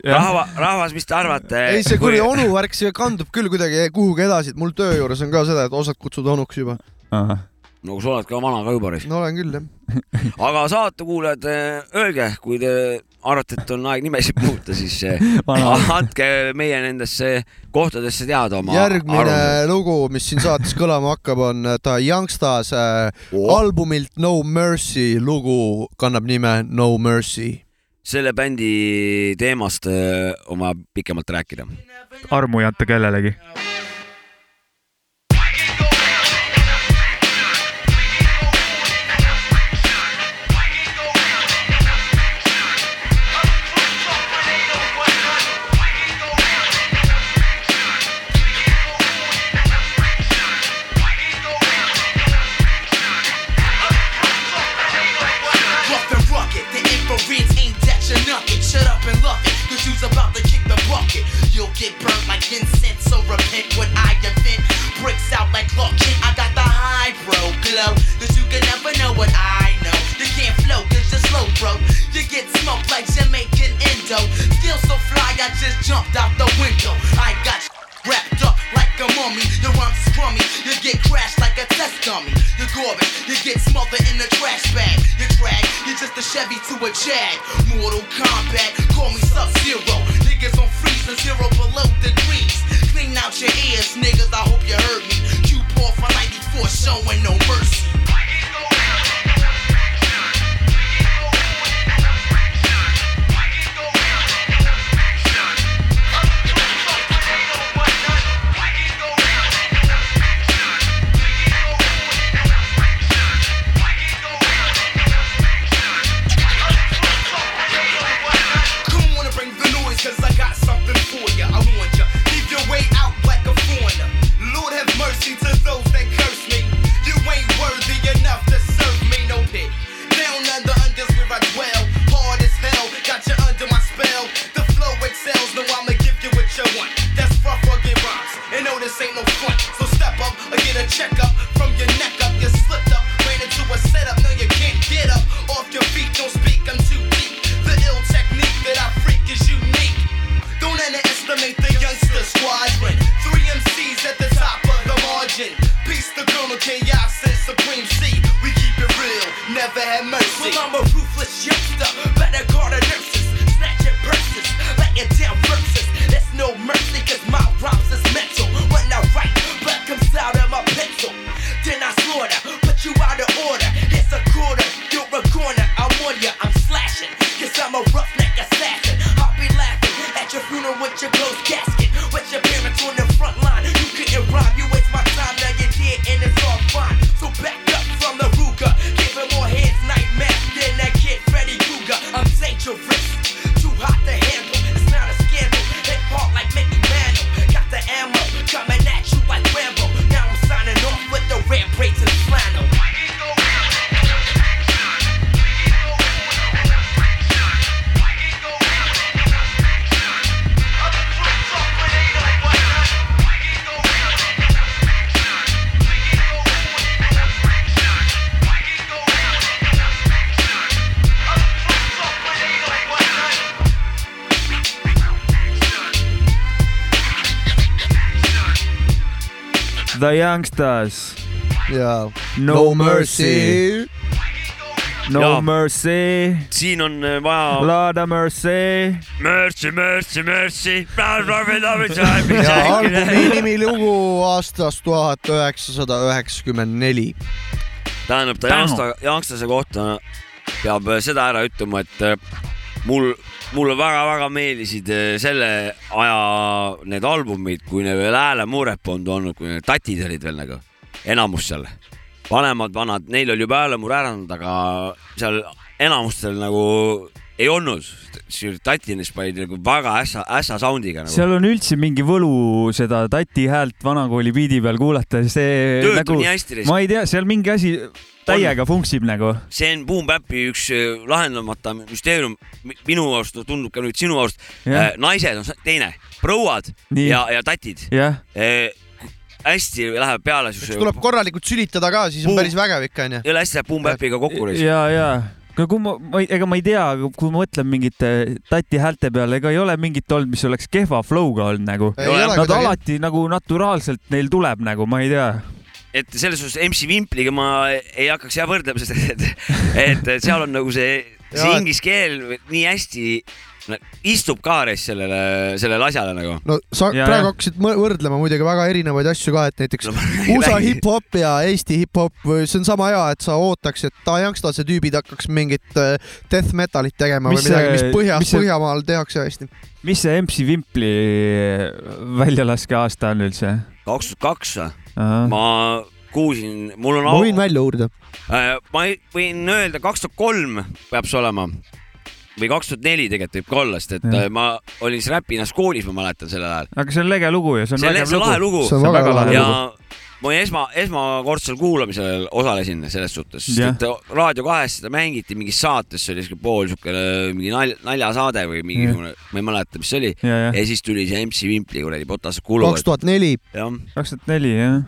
rahva, rahvas, mis te arvate? ei, see kuradi onu värk, see kandub küll kuidagi kuhugi edasi, et mul töö juures on ka seda, et osad kutsuda onuks juba. no sa oled ka vana ka juba. no olen küll jah. aga saatekuulajad, öelge, kui te arvate, et on aeg nimesid muuta, siis eh, Vana. andke meie nendesse kohtadesse teada oma järgmine arvamuse. lugu, mis siin saates kõlama hakkab, on ta Youngstas Oh. albumilt No Mercy lugu kannab nime No Mercy. Selle bändi teemast on vaja pikemalt rääkida. armu ei anta kellelegi. Bro. You get smoked like Jamaican Indo. Still so fly, I just jumped out the window. I got wrapped up like a mummy. Your rhymes crummy, you get crashed like a test dummy. You're goring, you get smothered in the trash bag. You drag, you're just a Chevy to a Jag. Mortal Kombat, call me Sub Zero. Niggas on freeze and zero below degrees. Clean out your ears, niggas. I hope you heard me. Q pour for 94, showing no mercy. The Youngsters. ja No, No mercy, mercy. No Jaa. mercy. siin on äh, vaja Lord of mercy. mercy, mercy, mercy. ja albumi nimi lugu aastast tuhat üheksasada üheksakümmend neli. tähendab ta Youngsta, Youngstase kohta peab äh, seda ära ütlema, et äh, mul, mulle väga-väga meeldisid äh, selle aja need albumid, kui need veel hääle murep olnud olnud, kui need tatid olid veel nagu enamus seal. vanemad vanad, neil oli juba häälemure ära andnud, aga seal enamustel nagu ei olnud. tatinis panid nagu väga ässa, ässa sound'iga nagu. seal on üldse mingi võlu seda tati häält vanakooli biidi peal kuulata, see Töötab nagu nii hästi ma ei tea, seal mingi asi täiega funksib nagu. see on Boom Bapi üks äh, lahendamata müsteerium, minu arust tundub ka nüüd sinu arust. Jah. naised on teine, prouad Nii. ja, ja tatid. jah, hästi läheb peale tuleb korralikult sülitada ka, siis on Puu- päris vägev ikka onju. jälle hästi läheb Boom Bapiga kokku. ja, ja aga kui ma, ma ei, ega ma ei tea, kui ma mõtlen mingite tati häälte peale, ega ei ole mingit olnud, mis oleks kehva flow'ga olnud nagu. Nad kuidagi. alati nagu naturaalselt neil tuleb nagu, ma ei tea. et selles suhtes MC Vimpliga ma ei hakkaks jah võrdlema, sest et, et, seal on nagu see, see inglise keel nii hästi istub ka res sellele, sellele asjale nagu. no sa Ja, praegu hakkasid võrdlema muidugi väga erinevaid asju ka, et näiteks räägi, USA hip-hop ja Eesti hip-hop, see on sama hea, et sa ootaks, et Youngstase tüübid hakkaks mingit äh, death metalit tegema Mis või midagi, mis põhjas mis, see- Põhjamaal tehakse hästi. mis see MC Vimpli väljalaske aasta on üldse? kaks tuhat kaks või? Ma kuulsin, mul on ma võin välja uurida. Äh, ma võin öelda, kaks tuhat kolm peab see olema või kaks tuhat neli tegelikult võib ka olla, sest et Jah. äh, ma olin siis räpinas koolis, ma mäletan sellel ajal. aga see on lege lugu ja see on see vägev see on lahe lugu. see on väga lahe ja lugu. ma esma, esmakordsel kuulamisel osalesin selles suhtes, sest et Raadio kahes seda mängiti mingis saates, see oli siuke pool siukene mingi nalja, naljasaade või mingisugune, ma ei mäleta, mis see oli. Ja, ja. ja siis tuli see MC Vimpli kuradi Botas Kulu. kaks tuhat neli. kaks tuhat neli, jah.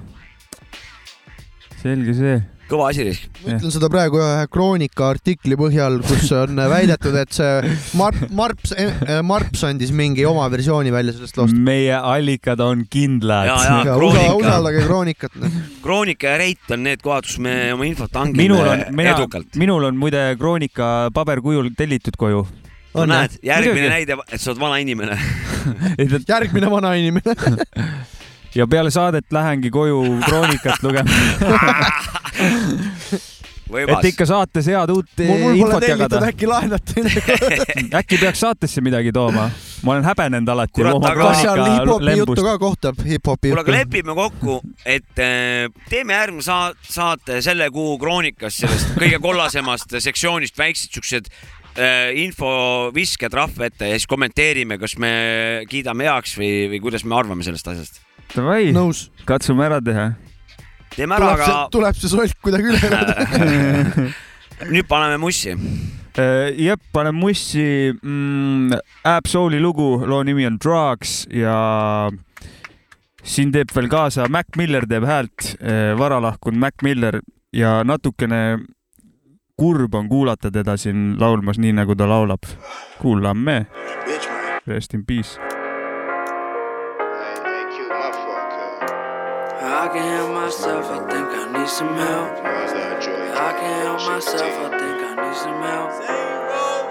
selge see. Kõva asi risk. ma ütlen seda praegu ühe Kroonika artikli põhjal, kus on väidetud, et see Marp, Marps, Marps andis mingi oma versiooni välja sellest loost. meie allikad on kindlad. Usaldage Kroonikat. Kroonika ja Reit on need kohad, kus me oma infot hangime minul on, mina edukalt., minul on muide Kroonika paberkujul tellitud koju. no näed, järgmine näide, et sa oled vana inimene. järgmine vana inimene. ja peale saadet lähengi koju Kroonikat lugema. Võimas. et ikka saates head uut mul, mul pole infot jagada. äkki laenate. äkki peaks saatesse midagi tooma? ma olen häbenenud alati kas seal hip-hopi juttu ka kohtab, hip-hopi kuule, aga juttu? lepime kokku, et äh, teeme järgmine saa- saate selle kuu Kroonikast, sellest kõige kollasemast sektsioonist väiksed siuksed äh, infovisked rahva ette ja siis kommenteerime, kas me kiidame heaks või, või kuidas me arvame sellest asjast. Davai, katsume ära teha. Teeme ära, tuleb see, aga tuleb see solk kuidagi üle elada. nüüd paneme mussi. Äh, jep, panen mussi mm, Ab Soul'i lugu, loo nimi on Drugs ja siin teeb veel kaasa Mac Miller teeb häält, varalahkunud Mac Miller ja natukene kurb on kuulata teda siin laulmas, nii nagu ta laulab. kuulame. Rest in peace. I can't help myself, I think I need some help. I can't help myself, I think I need some help.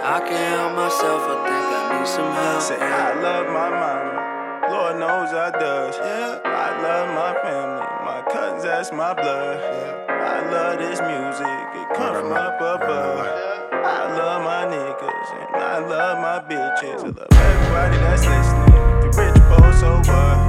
I can't help myself, I think I need some help. Say, I love my mama. Lord knows I does. Yeah. I love my family. My cousins, that's my blood. Yeah. I love this music. It comes from up above. I love my niggas and I love my bitches. I love everybody that's listening. If you rich, poor, so what?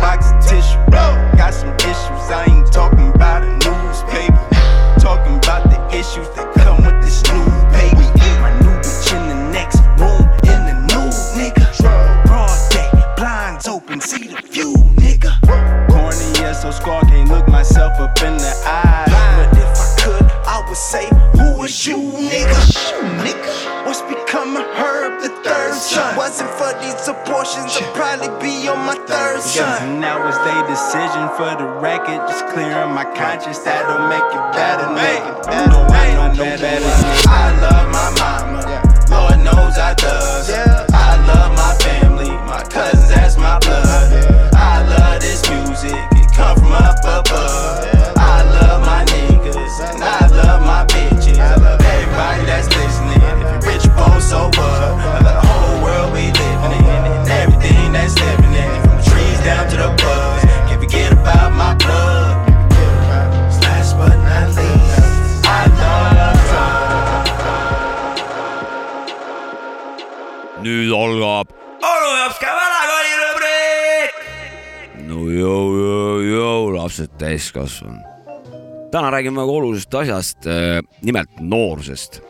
Box of tissue. Got some issues, I ain't talking bitches that'll make you lapsed täiskasvanud. täna räägime väga olulisest asjast, nimelt noorusest.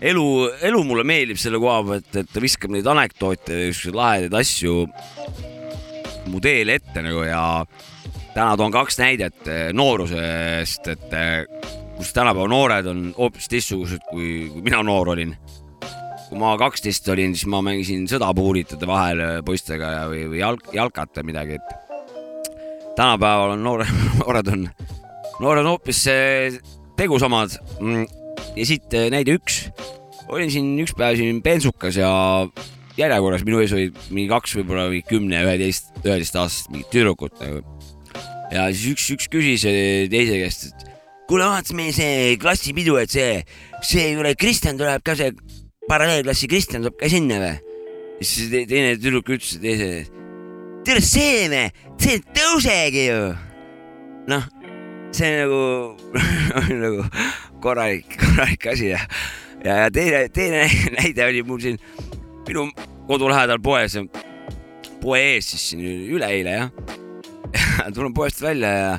elu, elu mulle meeldib selle koha pealt, et ta viskab neid anekdoote ja siukseid lahedaid asju mu teele ette nagu ja täna toon kaks näidet eh, noorusest, et kus tänapäeva noored on hoopis teistsugused, kui, kui mina noor olin kui ma kaksteist olin, siis ma mängisin sõdapuuritade vahel poistega ja, või, või jalg, jalkat või midagi, et tänapäeval on noored, noored on, noored on hoopis eh, tegusamad. ja siit eh, näide üks. olin siin üks päev siin bensukas ja järjekorras minu ees olid mingi kaks võib-olla või kümne, üheteist, üheteistaastased mingid tüdrukud nagu. ja siis üks, üks küsis eh, teise käest, et kuule, vaata meil see klassipidu, et see, see kuule Kristjan tuleb ka see paralleelklassi Kristjan tuleb ka sinna või? siis te- teine tüdruk ütles teisele, tere see me, see ei tõusegi ju. noh, see nagu, nagu korralik, korralik asi ja, ja, ja teine, teine näide oli mul siin minu kodu lähedal poes, poe ees siis siin üleeile jah. tulen poest välja ja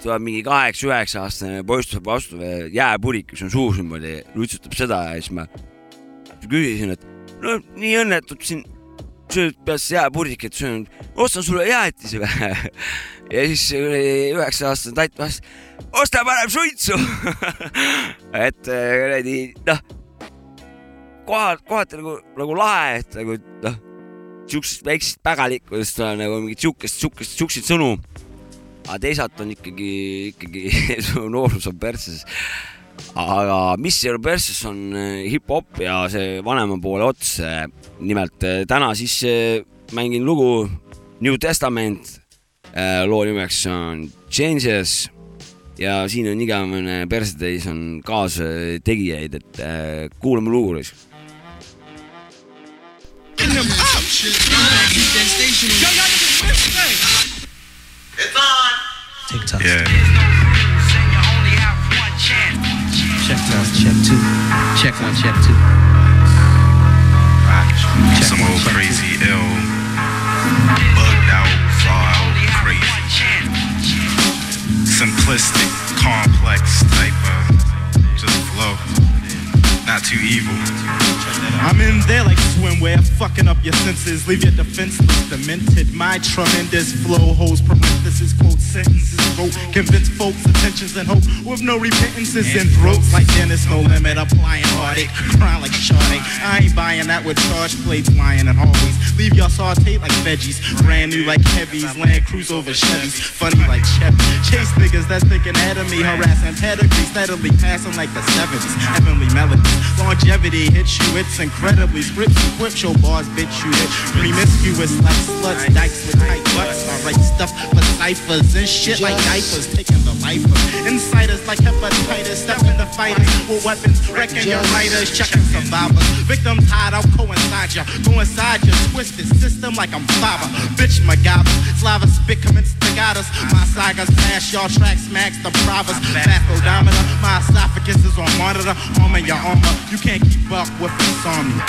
tuleb mingi kaheksa-üheksa aastane poiss tuleb vastu, jääpurik, mis on suus niimoodi, lutsutab seda ja siis ma küsisin, et no nii õnnetud siin sööd peast jääpurikat söönud, ostan sulle jäätisi või? ja siis üheksa aastane tatt vastas, osta parem suitsu. et äh, kuradi noh, kohati, kohati nagu, nagu lahe, et nagu noh, siuksest väiksest pägalikkusest on nagu mingit siukest, siukest, siukseid sõnu. aga teisalt on ikkagi, ikkagi su noorus on persses aga mis persses, on äh, hip-hop ja see vanema poole ots. nimelt äh, täna siis äh, mängin lugu New Testament. loo nimeks on Changes ja siin on igavene persetäis on kaastegijaid, et äh, kuulame lugu siis. TikTok. Yeah. Check one, check two. Check one, check two. Check Some one, old check crazy ill, bugged out, far out, crazy. Simplistic, complex type of just flow. Not too evil. I'm in there like swimwear, fucking up your senses, leave your defenseless, demented. My tremendous flow holds parentheses, quote sentences, vote, convince folks' attentions and hope with no repentances in throats like Dennis, no limit, applying heartache, crying like Sade. I ain't buying that with charge plates lying in hallways. Leave y'all sauteed like veggies, brand new like heavies, land cruise over Chevys, funny like Chevy. Chase niggas that's thinking ahead of me, harassing pedigree, steadily passing like the 70s. Heavenly melodies, longevity hits you, it's incredibly scripts. Equipped your bars, bitch you hit. Promiscuous like sluts, dykes with tight butts. I write stuff for ciphers and shit like diapers, taking of insiders like hepatitis, step in the fighters with weapons, wrecking your writers, checking survivors. Victims hide out, coincide ya, go inside your twisted system like I'm fiber. Bitch, MacGyver, slava spit commence to us. My sagas pass y'all tracks, max the provers. Fast odometer, my esophagus is on monitor, armor your armor. You can't keep up with insomnia.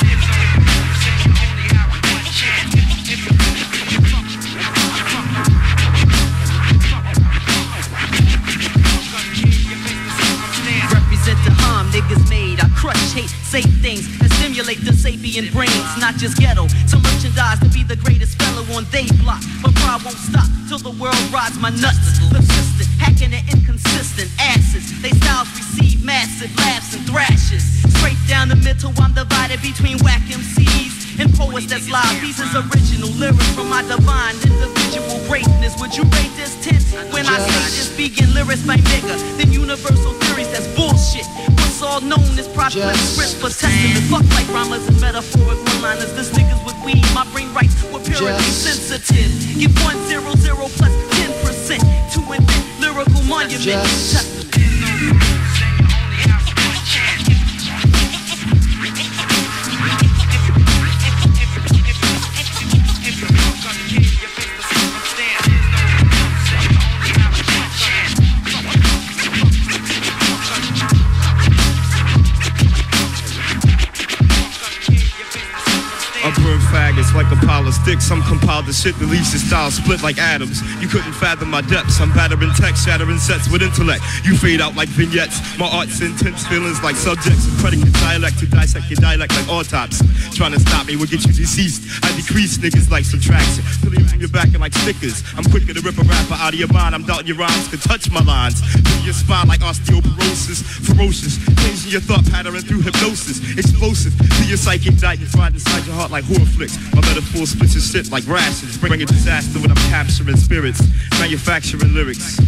Niggas made. I crush hate, say things that stimulate the sapient brains. Not just ghetto, to merchandise to be the greatest fellow on they block. But pride won't stop till the world rides my nuts. Persistent, hacking and inconsistent asses. They styles receive massive laughs and thrashes. Straight down the middle, I'm divided between whack MCs and poets that's live. These is original lyrics from my divine individual greatness. Would you rate this 10 when I say this vegan lyrics by nigga? Then universal theories, that's bullshit. What's all known as project scripts for testament. Fuck like rhymers and metaphoric one-liners. This niggas with weed, my brain writes with purity sensitive. Give one zero zero plus ten percent to invent lyrical monument. Like a pile of sticks. I'm compiled to shit that leaves your style split like atoms. You couldn't fathom my depths. I'm battering text, shattering sets with intellect. You fade out like vignettes. My art's intense feelings like subjects and dialect to dissect your dialect like autopsy. Trying to stop me will get you deceased. I decrease niggas like subtraction. Pulling from your back and like stickers. I'm quicker to rip a rapper out of your mind. I'm doubting your rhymes can touch my lines. Through your spine like osteoporosis. Ferocious. Changing your thought pattern through hypnosis. Explosive. To your psychic diet you find inside your heart like horror flicks. My metaphor splits your shit like rations. Bringing disaster when I'm capturing spirits. Manufacturing lyrics.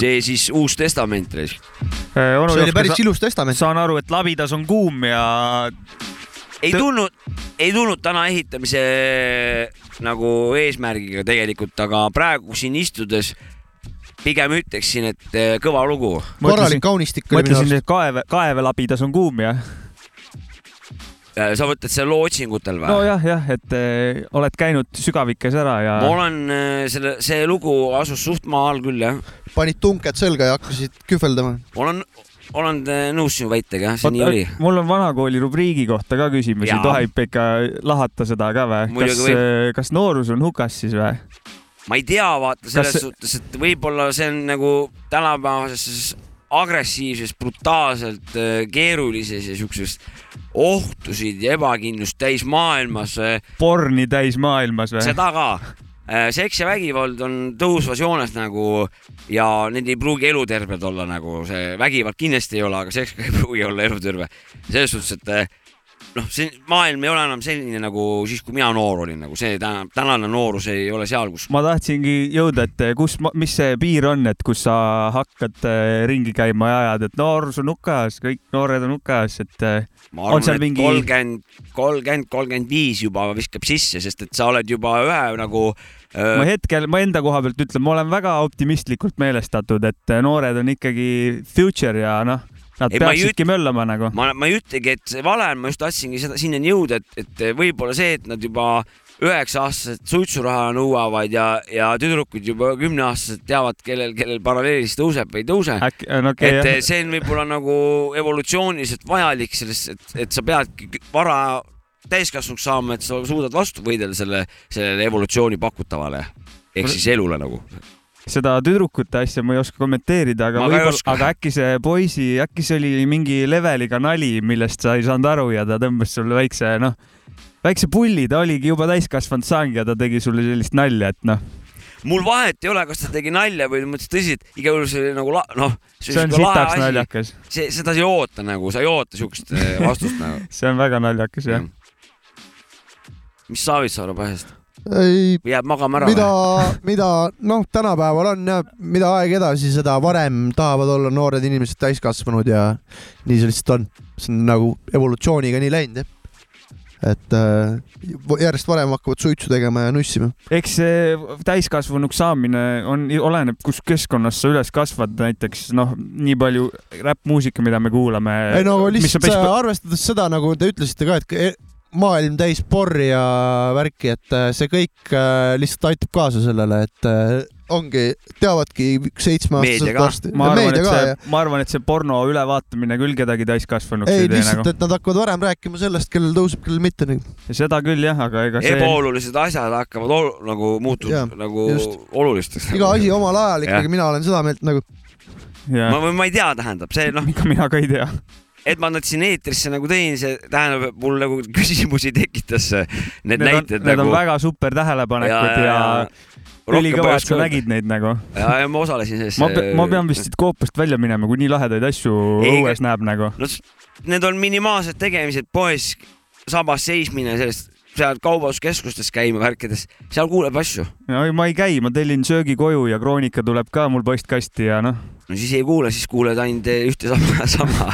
See siis Uus Testament. See oli päris ilus testament. saan aru, et labidas on kuum ja ei tulnud, ei tulnud täna ehitamise nagu eesmärgiga tegelikult, aga praegu siin istudes pigem ütleksin, et eh, kõva lugu. korralik kaunistik mõtlesin, et kaev, kaevelabidas on kuum ja. Sa mõtled seal loo otsingutel või? nojah, jah, et eh, oled käinud sügavikes ära ja. ma olen eh, selle, see lugu asus suht maa all küll jah. panid tunked selga ja hakkasid kühveldama. olen, olen eh, nõus sinu väitega jah, see nii oli. mul on vanakooli rubriigi kohta ka küsimusi, tohib ikka lahata seda ka või? kas kas noorus on hukas siis või? ma ei tea, vaata selles Kas- suhtes, et võib-olla see on nagu tänapäevases agressiivses, brutaalselt äh, keerulises ja siukses ohtusid ja ebakindlust täis maailmas. porni täis maailmas või? seda ka. seks ja vägivald on tõusvas joones nagu ja need ei pruugi eluterved olla nagu see vägivald kindlasti ei ole, aga seks ka ei pruugi olla eluterve. selles suhtes, et noh, see maailm ei ole enam selline nagu siis, kui mina noor olin, nagu see täna, tänane noorus ei ole seal, kus ma tahtsingi jõuda, et kus, mis see piir on, et kus sa hakkad eh, ringi käima ja ajad, et noorus on hukas, kõik noored on hukas, et eh, ma arvan, et mingi, kolmkümmend, kolmkümmend, kolmkümmend viis juba viskab sisse, sest et sa oled juba ühe nagu öö, ma hetkel, ma enda koha pealt ütlen, ma olen väga optimistlikult meelestatud, et eh, noored on ikkagi future ja noh, nad Ei, peaksidki möllama nagu. ma, ma ei ütlegi, et see vale on, ma just tahtsingi seda sinnani jõuda, et, et võib-olla see, et nad juba üheksa-aastased suitsuraha nõuavad ja, ja tüdrukud juba kümneaastased teavad, kellel, kellel paralleelis tõuseb või ei tõuse. no okei et okay,, see on võib-olla nagu evolutsiooniliselt vajalik sellest, et, et sa peadki vara täiskasvanuks saama, et sa suudad vastu võidelda selle, sellele evolutsiooni pakutavale ehk siis elule nagu. Seda tüdrukute asja ma ei oska kommenteerida, aga võib-olla, aga äkki see poisi, äkki see oli mingi leveliga nali, millest sa ei saanud aru ja ta tõmbas sulle väikse, noh, väikse pulli, ta oligi juba täiskasvanud sang ja ta tegi sulle sellist nalja, et noh, mul vahet ei ole, kas ta tegi nalja või mõtles tõsiselt, igal juhul see oli nagu noh. See on sitaks naljakas. see, seda sa ei oota nagu, sa ei oota siukest eh, vastust nagu. see on väga naljakas jah. mis Savisaare pääsest? ei, jääb magama ära mida, mida noh, tänapäeval on jah, mida aeg edasi, seda varem tahavad olla noored inimesed täiskasvanud ja nii see lihtsalt on. see on nagu evolutsiooniga nii läinud jah. et äh, järjest varem hakkavad suitsu tegema ja nussima. eks see täiskasvanuks saamine on, oleneb, kus keskkonnas sa üles kasvad, näiteks noh, nii palju räppmuusika, mida me kuulame. ei no lihtsalt sa, arvestades seda, nagu te ütlesite ka, et maailm täis porri ja värki, et äh, see kõik äh, lihtsalt aitab kaasa sellele, et äh, ongi, teavadki seitsmeaastased varsti. ma arvan, et see ma arvan, et see porno ülevaatamine küll kedagi täiskasvanuks ei ei tee lihtsalt, nagu. et nad hakkavad varem rääkima sellest, kellel tõuseb, kellel mitte nagu. seda küll jah, aga ega see. ebaolulised asjad hakkavad ol, nagu muutuma nagu just. olulisteks. iga asi omal ajal ikkagi, mina olen seda meelt nagu. ma, ma ei tea, tähendab see noh. ega mina ka ei tea. Et ma nad siin eetrisse nagu tõin, see tähendab, mul nagu küsimusi tekitas need, Need on, näited need nagu. on väga super tähelepanekud ja, ja, ülikõva, et sa nägid neid nagu. ja, ja ma osalesin selles. ma, ma pean vist siit koopast välja minema, kui nii lahedaid asju õues näeb nagu. no need on minimaalsed tegemised poes, sabas seismine, sellest, seal kaubanduskeskustes käima värkides, seal kuuleb asju. ei, ma ei käi, ma tellin söögi koju ja Kroonika tuleb ka mul postkasti ja noh. no siis ei kuule, siis kuuled ainult ühte sama, sama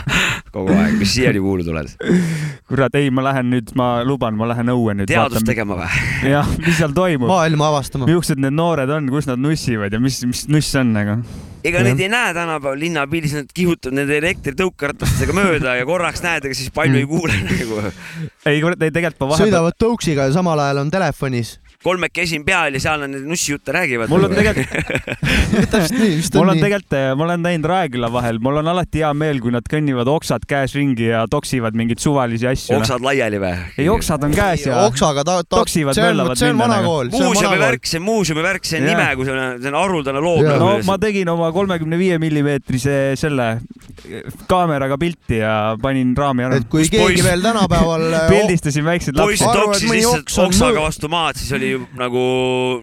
kogu aeg, mis siiani kuulu tuled. kurat, ei, ma lähen nüüd, ma luban, ma lähen õue nüüd. teadust tegema või? jah, mis seal toimub. maailma avastama. millised need noored on, kus nad nussivad ja mis, mis nuss on nagu? Ega neid ei näe tänapäeval linnapildis, nad kihutavad nende elektritõukeratastega mööda ja korraks näed, aga siis palju ei kuule nagu. ei, kurat, ei tegelikult ma vahepeal, sõidavad tõuksiga ja samal ajal on telefonis. Kolmekesi on peal ja seal on need nussijutte räägivad. Mul on tegelikult- täpselt nii, vist mul on tegelikult, ma olen näinud Raeküla vahel, mul on alati hea meel, kui nad kõnnivad oksad käes ringi ja toksivad mingeid suvalisi asju. oksad laiali või? ei, oksad on käes ja oksaga ta- ta- toksivad, see on- möllavad see on minna vana nagu. kool, muuseumi värk, see on muuseumi värk, see on nime, kui see on, see on haruldane loom. nagu no ma tegin oma kolmekümne viie millimeetrise selle kaameraga pilti ja panin raami ära. et kui keegi veel tänapäeval äh, pildistasin väikseid poiss lapsi. toksis mõni lihtsalt oksaga vastu maad, siis oli ju nagu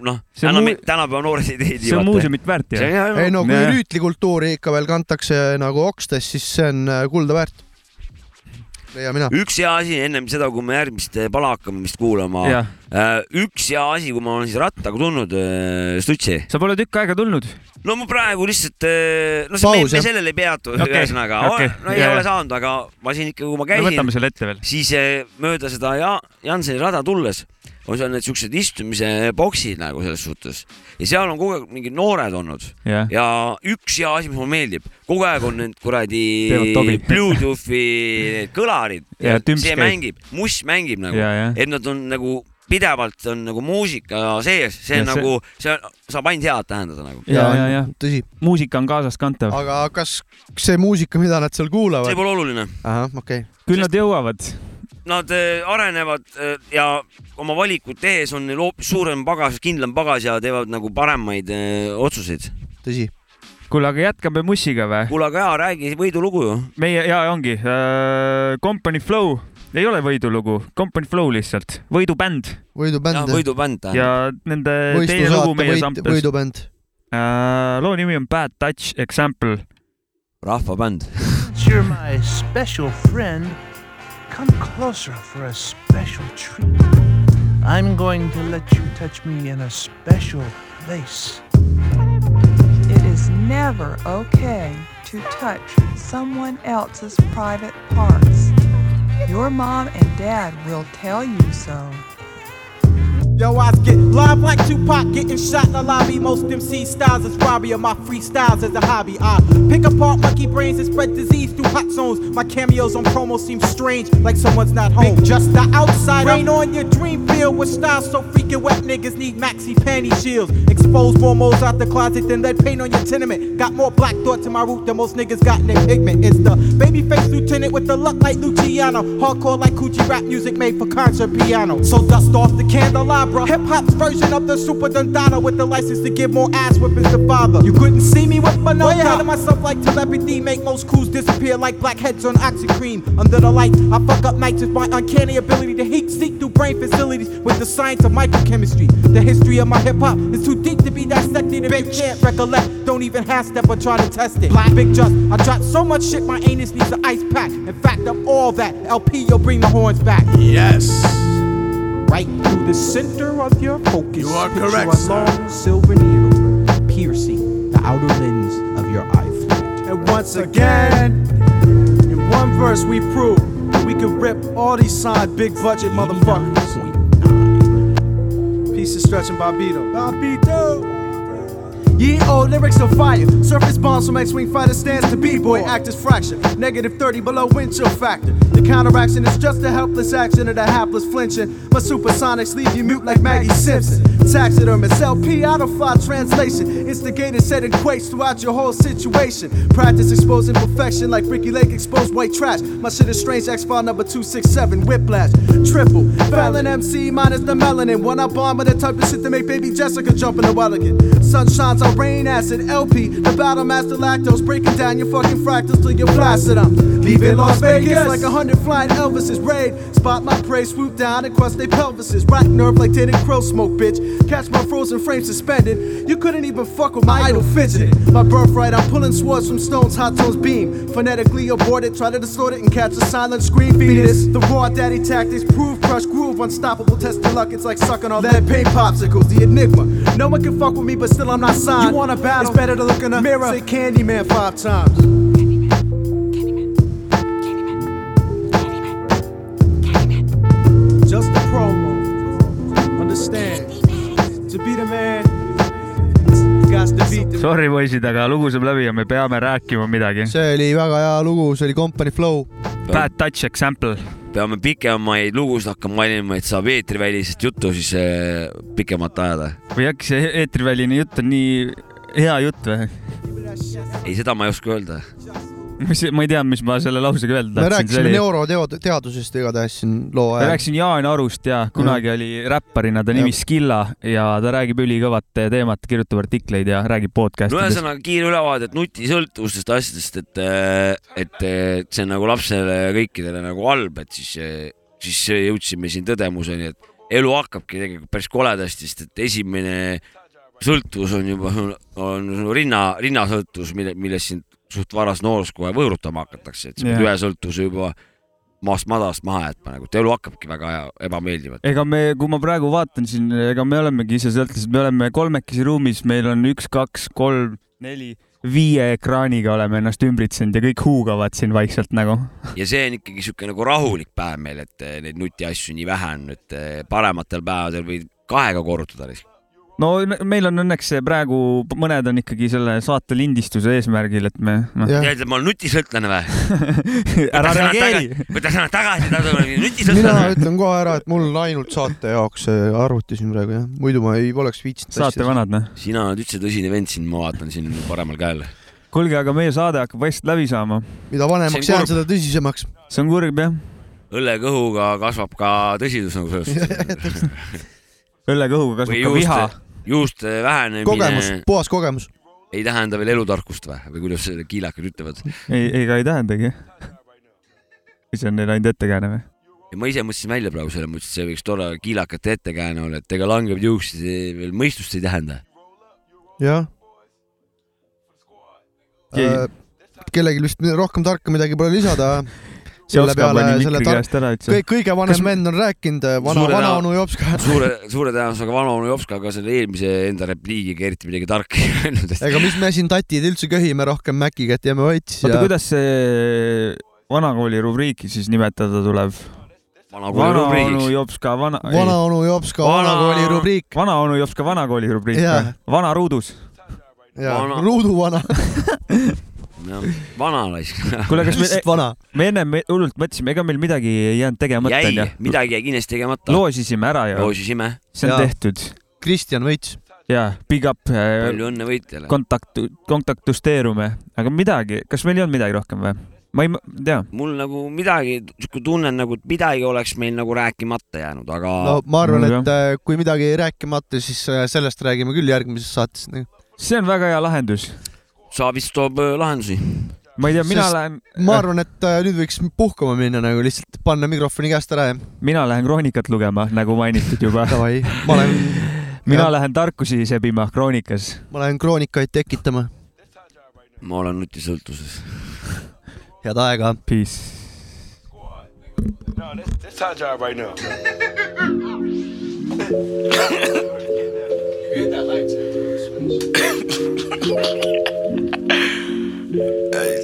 noh, enam tänapäeva noored ei tee. see on muuseumit väärt ju. ei no kui rüütlikultuuri ikka veel kantakse nagu okstes, siis see on äh, kulda väärt. leian mina. üks hea asi ennem seda, kui me järgmist eh, pala hakkame vist kuulama üks hea asi, kui ma olen siis rattaga tulnud, Stutsi. sa pole tükk aega tulnud? no ma praegu lihtsalt, no see, me, me sellele ei peatu Okei, okay., ühesõnaga okei, no ei jaa, ole saanud, aga ma siin ikka, kui ma no käisin veel. siis eh, mööda seda ja Janseni rada tulles on seal need siuksed istumise boksid nagu selles suhtes ja seal on kogu aeg mingid noored olnud Jah. ja üks hea asi, mis mulle meeldib, kogu aeg on need kuradi. Bluetoothi need kõlarid Ja tümps see käib. mängib, muss mängib nagu Ja, ja. et nad on nagu pidevalt on nagu muusika sees, see on Ja see- nagu, see on, saab ainult head tähendada nagu. ja, ja, ja tõsi. muusika on kaasaskantav. aga kas see muusika, mida nad seal kuulavad see? pole oluline. ahah, okei okay.. küll nad jõuavad. Nad äh, arenevad äh, ja oma valikuid tehes on neil hoopis suurem pagas, kindlam pagas ja teevad nagu paremaid äh, otsuseid. tõsi. kuule, aga jätkame mussiga või? kuule, aga jaa, räägi võidulugu ju. meie ja ongi äh, Company Flow, ei ole võidulugu, Company Flow lihtsalt, võidubänd võidubänd. võidubänd ja nende teine lugu meie võit, samples. võidubänd. Äh, loo nimi on Bad Touch Example. rahvabänd. You're my special friend. Come closer for a special treat. I'm going to let you touch me in a special place. It is never okay to touch someone else's private parts. Your mom and dad will tell you so. Yo, I get live like Tupac, getting shot in the lobby. Most MC styles is Robbie, or my freestyles as a hobby. I pick apart monkey brains and spread disease through hot zones. My cameos on promo seem strange, like someone's not home. Just the outside, rain on your dream field with styles so freaking wet. Niggas need maxi panty shields. Expose more moles out the closet than lead paint on your tenement. Got more black thoughts in my root than most niggas got in their pigment. It's the baby babyface lieutenant with the luck like Luciano. Hardcore like Coochie rap music made for concert piano. So dust off the candelabra. Hip hop's version of the Super Dundana with the license to give more ass whippings to father. You couldn't see me with my nose out of myself like telepathy. Make most crews disappear like blackheads on oxycream. Under the light, I fuck up nights with my uncanny ability to heat seek through brain facilities with the science of microchemistry. The history of my hip hop is too deep to be dissected if you can't recollect. Don't even half step or try to test it. Black Big Just, I drop so much shit my anus needs an ice pack. In fact, I'm all that. LP, you'll bring the horns back. Yes. Right through the center of your focus. You are picture correct, a sir. long silver needle piercing the outer lens of your eye fluid. And once again, in one verse, we prove that we can rip all these signed big budget motherfuckers. Piece of stretching Bobito. Bobito! Ye lyrics of fire. Surface bombs from X-Wing fighter stands to B-boy. act Actors fracture. Negative 30 below wind chill factor. The counteraction is just a helpless action of the hapless flinching. My supersonics leave you mute like Maggie Simpson. Taxidermist LP out of fly translation. Instigated setting quakes throughout your whole situation. Practice exposing perfection like Ricky Lake exposed white trash. My shit is strange, X file number 267, whiplash. Triple, Fallon MC minus the melanin. One up on with the type of shit to make baby Jessica jump in the well again. Sun shines on rain acid LP. The battle master lactose breaking down your fucking fractals till you're flaccid. I'm leaving Las Vegas like a hundred flying Elvises raid. Spot my prey, swoop down and crush their pelvises. Rack nerve like tainted crow smoke, bitch. Catch my frozen frame suspended. You couldn't even fuck with my idol fidgeting. My birthright, I'm pulling swords from stones, hot tones beam. Phonetically aborted, try to distort it and catch a silent scream. Fetus, the raw daddy tactics prove crush groove, unstoppable. Test your luck, it's like sucking on lead paint popsicles. The enigma. No one can fuck with me, but still I'm not signed. You want a battle? It's better to look in the mirror. Say Candyman five times. Sorry poisid, aga lugu saab läbi ja me peame rääkima midagi. see oli väga hea lugu, see oli Company Flow. Bad touch example. peame pikemaid lugusid hakkama valima, et saab eetrivälisest juttu siis äh, pikemalt ajada. või äkki see eetriväline jutt on nii hea jutt või? ei, seda ma ei oska öelda. mis, ma ei tea, mis ma selle lausega öelda me tahtsin. rääkisime neuroteadusest igatahes siin loo ma ajal. rääkisin Jaan Arust ja kunagi oli räpparina ta nimi. Skilla ja ta räägib ülikõvat teemat, kirjutab artikleid ja räägib no podcast'idest. ühesõnaga kiire ülevaade, et nutisõltuvustest asjadest, et, et et see on nagu lapsele ja kõikidele nagu halb, et siis, siis jõudsime siin tõdemuseni, et elu hakkabki tegelikult päris koledasti, sest et esimene sõltuvus on juba, on rinna, rinnasõltuvus, mille, millest sind suht varas noorus kohe võõrutama hakatakse, et sa pead ühe sõltuvuse juba maast madalast maha jätma, nagu et elu hakkabki väga hea, ebameeldiv. ega me, kui ma praegu vaatan siin, ega me olemegi ise sõltlased, me oleme kolmekesi ruumis, meil on üks, kaks, kolm, neli, viie ekraaniga oleme ennast ümbritsenud ja kõik huugavad siin vaikselt nagu. ja see on ikkagi sihuke nagu rahulik päev meil, et neid nutiasju nii vähe on, et eh, parematel päevadel võid kahega korrutada lihtsalt. No me- meil on õnneks praegu, mõned on ikkagi selle saate lindistuse eesmärgil, et me noh, tead, et ma olen nutisõltlane või? ära reageeri. võta sõnad tagasi, ta on mina nutisõltlane. ütlen kohe ära, et mul on ainult saate jaoks arvuti siin praegu jah, muidu ma ei oleks viitsinud. saate vanad noh. sina oled üldse tõsine vend siin, ma vaatan siin paremal käel. kuulge, aga meie saade hakkab vaikselt läbi saama. mida vanemaks jään, seda tõsisemaks. see on kurb jah. õllekõhuga kasvab ka tõsidus nagu sellest. õllekõhuga kasvab või ka viha juuste, juuste vähenemine kogemus, puhas kogemus. ei tähenda veel elutarkust või, või kuidas kiilakad ütlevad. ei, ega ei tähendagi. või see on neil ainult ettekääne või? ja ma ise mõtlesin välja praegu selle, mõtlesin, et see võiks tore kiilakate ettekääne olla, et ega langev juuks see veel mõistust ei tähenda. jah. Keegi- kellelgi vist rohkem tarka midagi pole lisada. See peale pani mikri käest ära üldse. kõik, kõige vanem Kas- vend on rääkinud, vana, Suure vana näo- onu Jopska. suure, suure tõenäosusega vanaonu Jopska ka selle eelmise enda repliigiga eriti midagi tarka ei öelnud. ega mis me siin tatid üldse köhime rohkem Maciga, et jääme vait siis oota, kuidas see vanakooli rubriiki siis nimetada tuleb? vanakooli vanaonu rubriigiks. Jopska vana. vana onu Jopska vanakooli rubriik vanaonu Jopska vanakooli rubriik Jaa. vana ruudus. ja Vana- ruuduvana. vana raisk. kuule, kas me vana. me ennem hullult mõtlesime, ega meil midagi ei jäänud tegemata jäi midagi jäi kindlasti tegemata. loosisime ära ju, loosisime. see on Jaa. tehtud Kristjan Võits. ja big up, palju õnne võitjale. kontakt, kontaktusteerume, aga midagi, kas meil ei olnud midagi rohkem või? ma ei tea, mul nagu midagi, sihuke tunne on nagu, et midagi oleks meil nagu rääkimata jäänud, aga no ma arvan, Jah. et äh, kui midagi ei rääkimata, siis äh, sellest räägime küll järgmises saates. see on väga hea lahendus. Sa vist toob öö, lahendusi. ma ei tea, mina Sest lähen, ma arvan, et äh, nüüd võiks puhkama minna nagu lihtsalt panna mikrofoni käest ära ja mina lähen kroonikat lugema, nagu mainitud juba. davai, ma lähen, mina jah. lähen tarkusi sebima kroonikas. ma lähen kroonikaid tekitama. ma olen nutisõltuvuses. head aega. Peace. No, that's, that's our job right now. Hey, chill hey,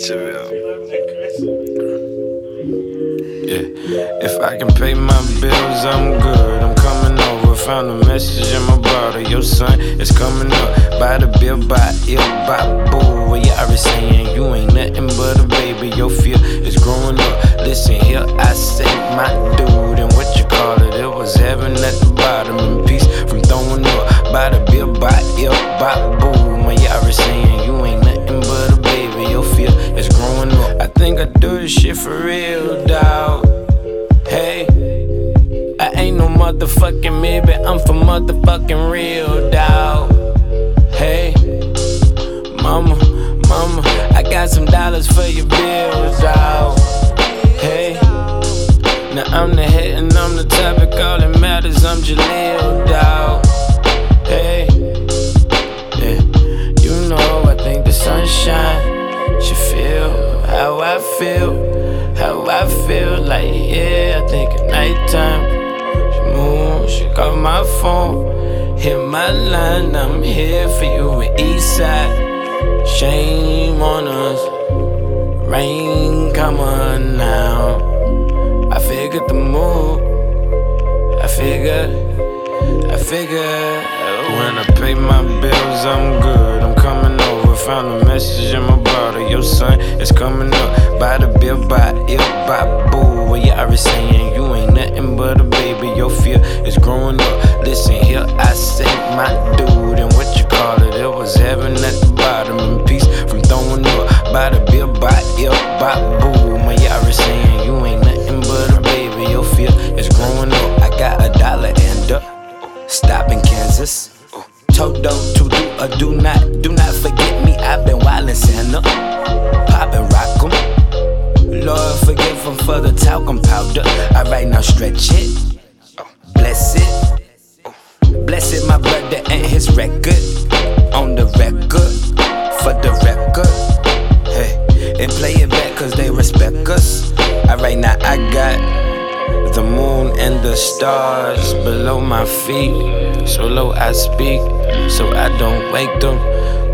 yeah. If I can pay my bills, I'm good. I'm coming over. Found a message in my bottle. Your son is coming up. By the bill, by ill, by boo. What you already saying? You ain't nothing but a baby. Your fear is growing up. Listen here, I say my dude. And what you call it? It was heaven at the bottom. And peace from throwing up. By the bill, by ill, by boo. What you already saying? You shit for real, dawg. Hey, I ain't no motherfucking maybe, I'm for motherfucking real, dawg. Hey, mama, mama, I got some dollars for your bills, dawg. Hey, now I'm the head and I'm the topic, all that matters, I'm Jaleel, dawg. Hey, yeah, you know I think the sunshine should feel how I feel, how I feel like yeah. I think at nighttime, she moon, she call my phone, hit my line. I'm here for you in Eastside. Shame on us, rain come on now. I figured the move, I figured, I figured. When I pay my bills, I'm good. I'm coming over. Found a message in my bottle. Your son is coming up. By the bill, by it, by boo. Yeah, I was saying you ain't nothing but a baby. Your fear is growing up. Listen here, I say my dude. And what you call it? It was heaven at the bottom. And peace from throwing up. By the bill, by it, by boo. Yeah, I was saying you ain't nothing but a baby. Your fear is growing up. I got a dollar a stop in Kansas. Toto to do or do not, do not forget me. I've been wildin' Santa, poppin' rock 'em. Lord forgive forgive 'em for the talcum powder. Alright, now stretch it, bless it, bless it, my brother and his record on the record for the record. Hey, and play it back 'cause they respect us. Alright, now I got the moon and the stars below my feet. So low I speak, so I don't wake them.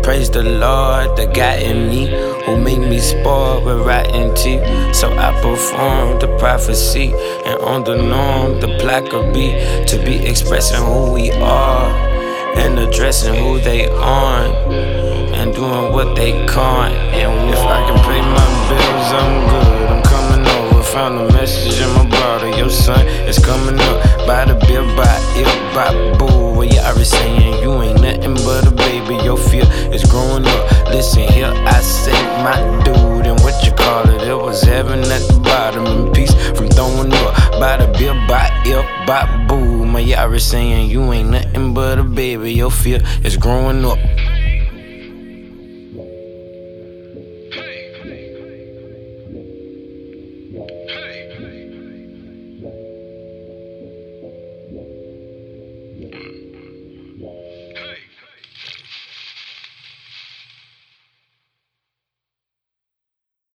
Praise the Lord, the guy in me who made me spoil with rotten teeth. So I perform the prophecy, and on the norm, the plaque will be to be expressing who we are and addressing who they aren't and doing what they can't. And if I can pay my bills, I'm good. Found a message in my bottle. Your son is coming up. By the bill, by it, by boo. Well, I was saying you ain't nothing but a baby. Your fear is growing up. Listen here, I say my dude. And what you call it? It was heaven at the bottom. And peace from throwing up. By the bill, by it, by boo. My I saying you ain't nothing but a baby. Your fear is growing up.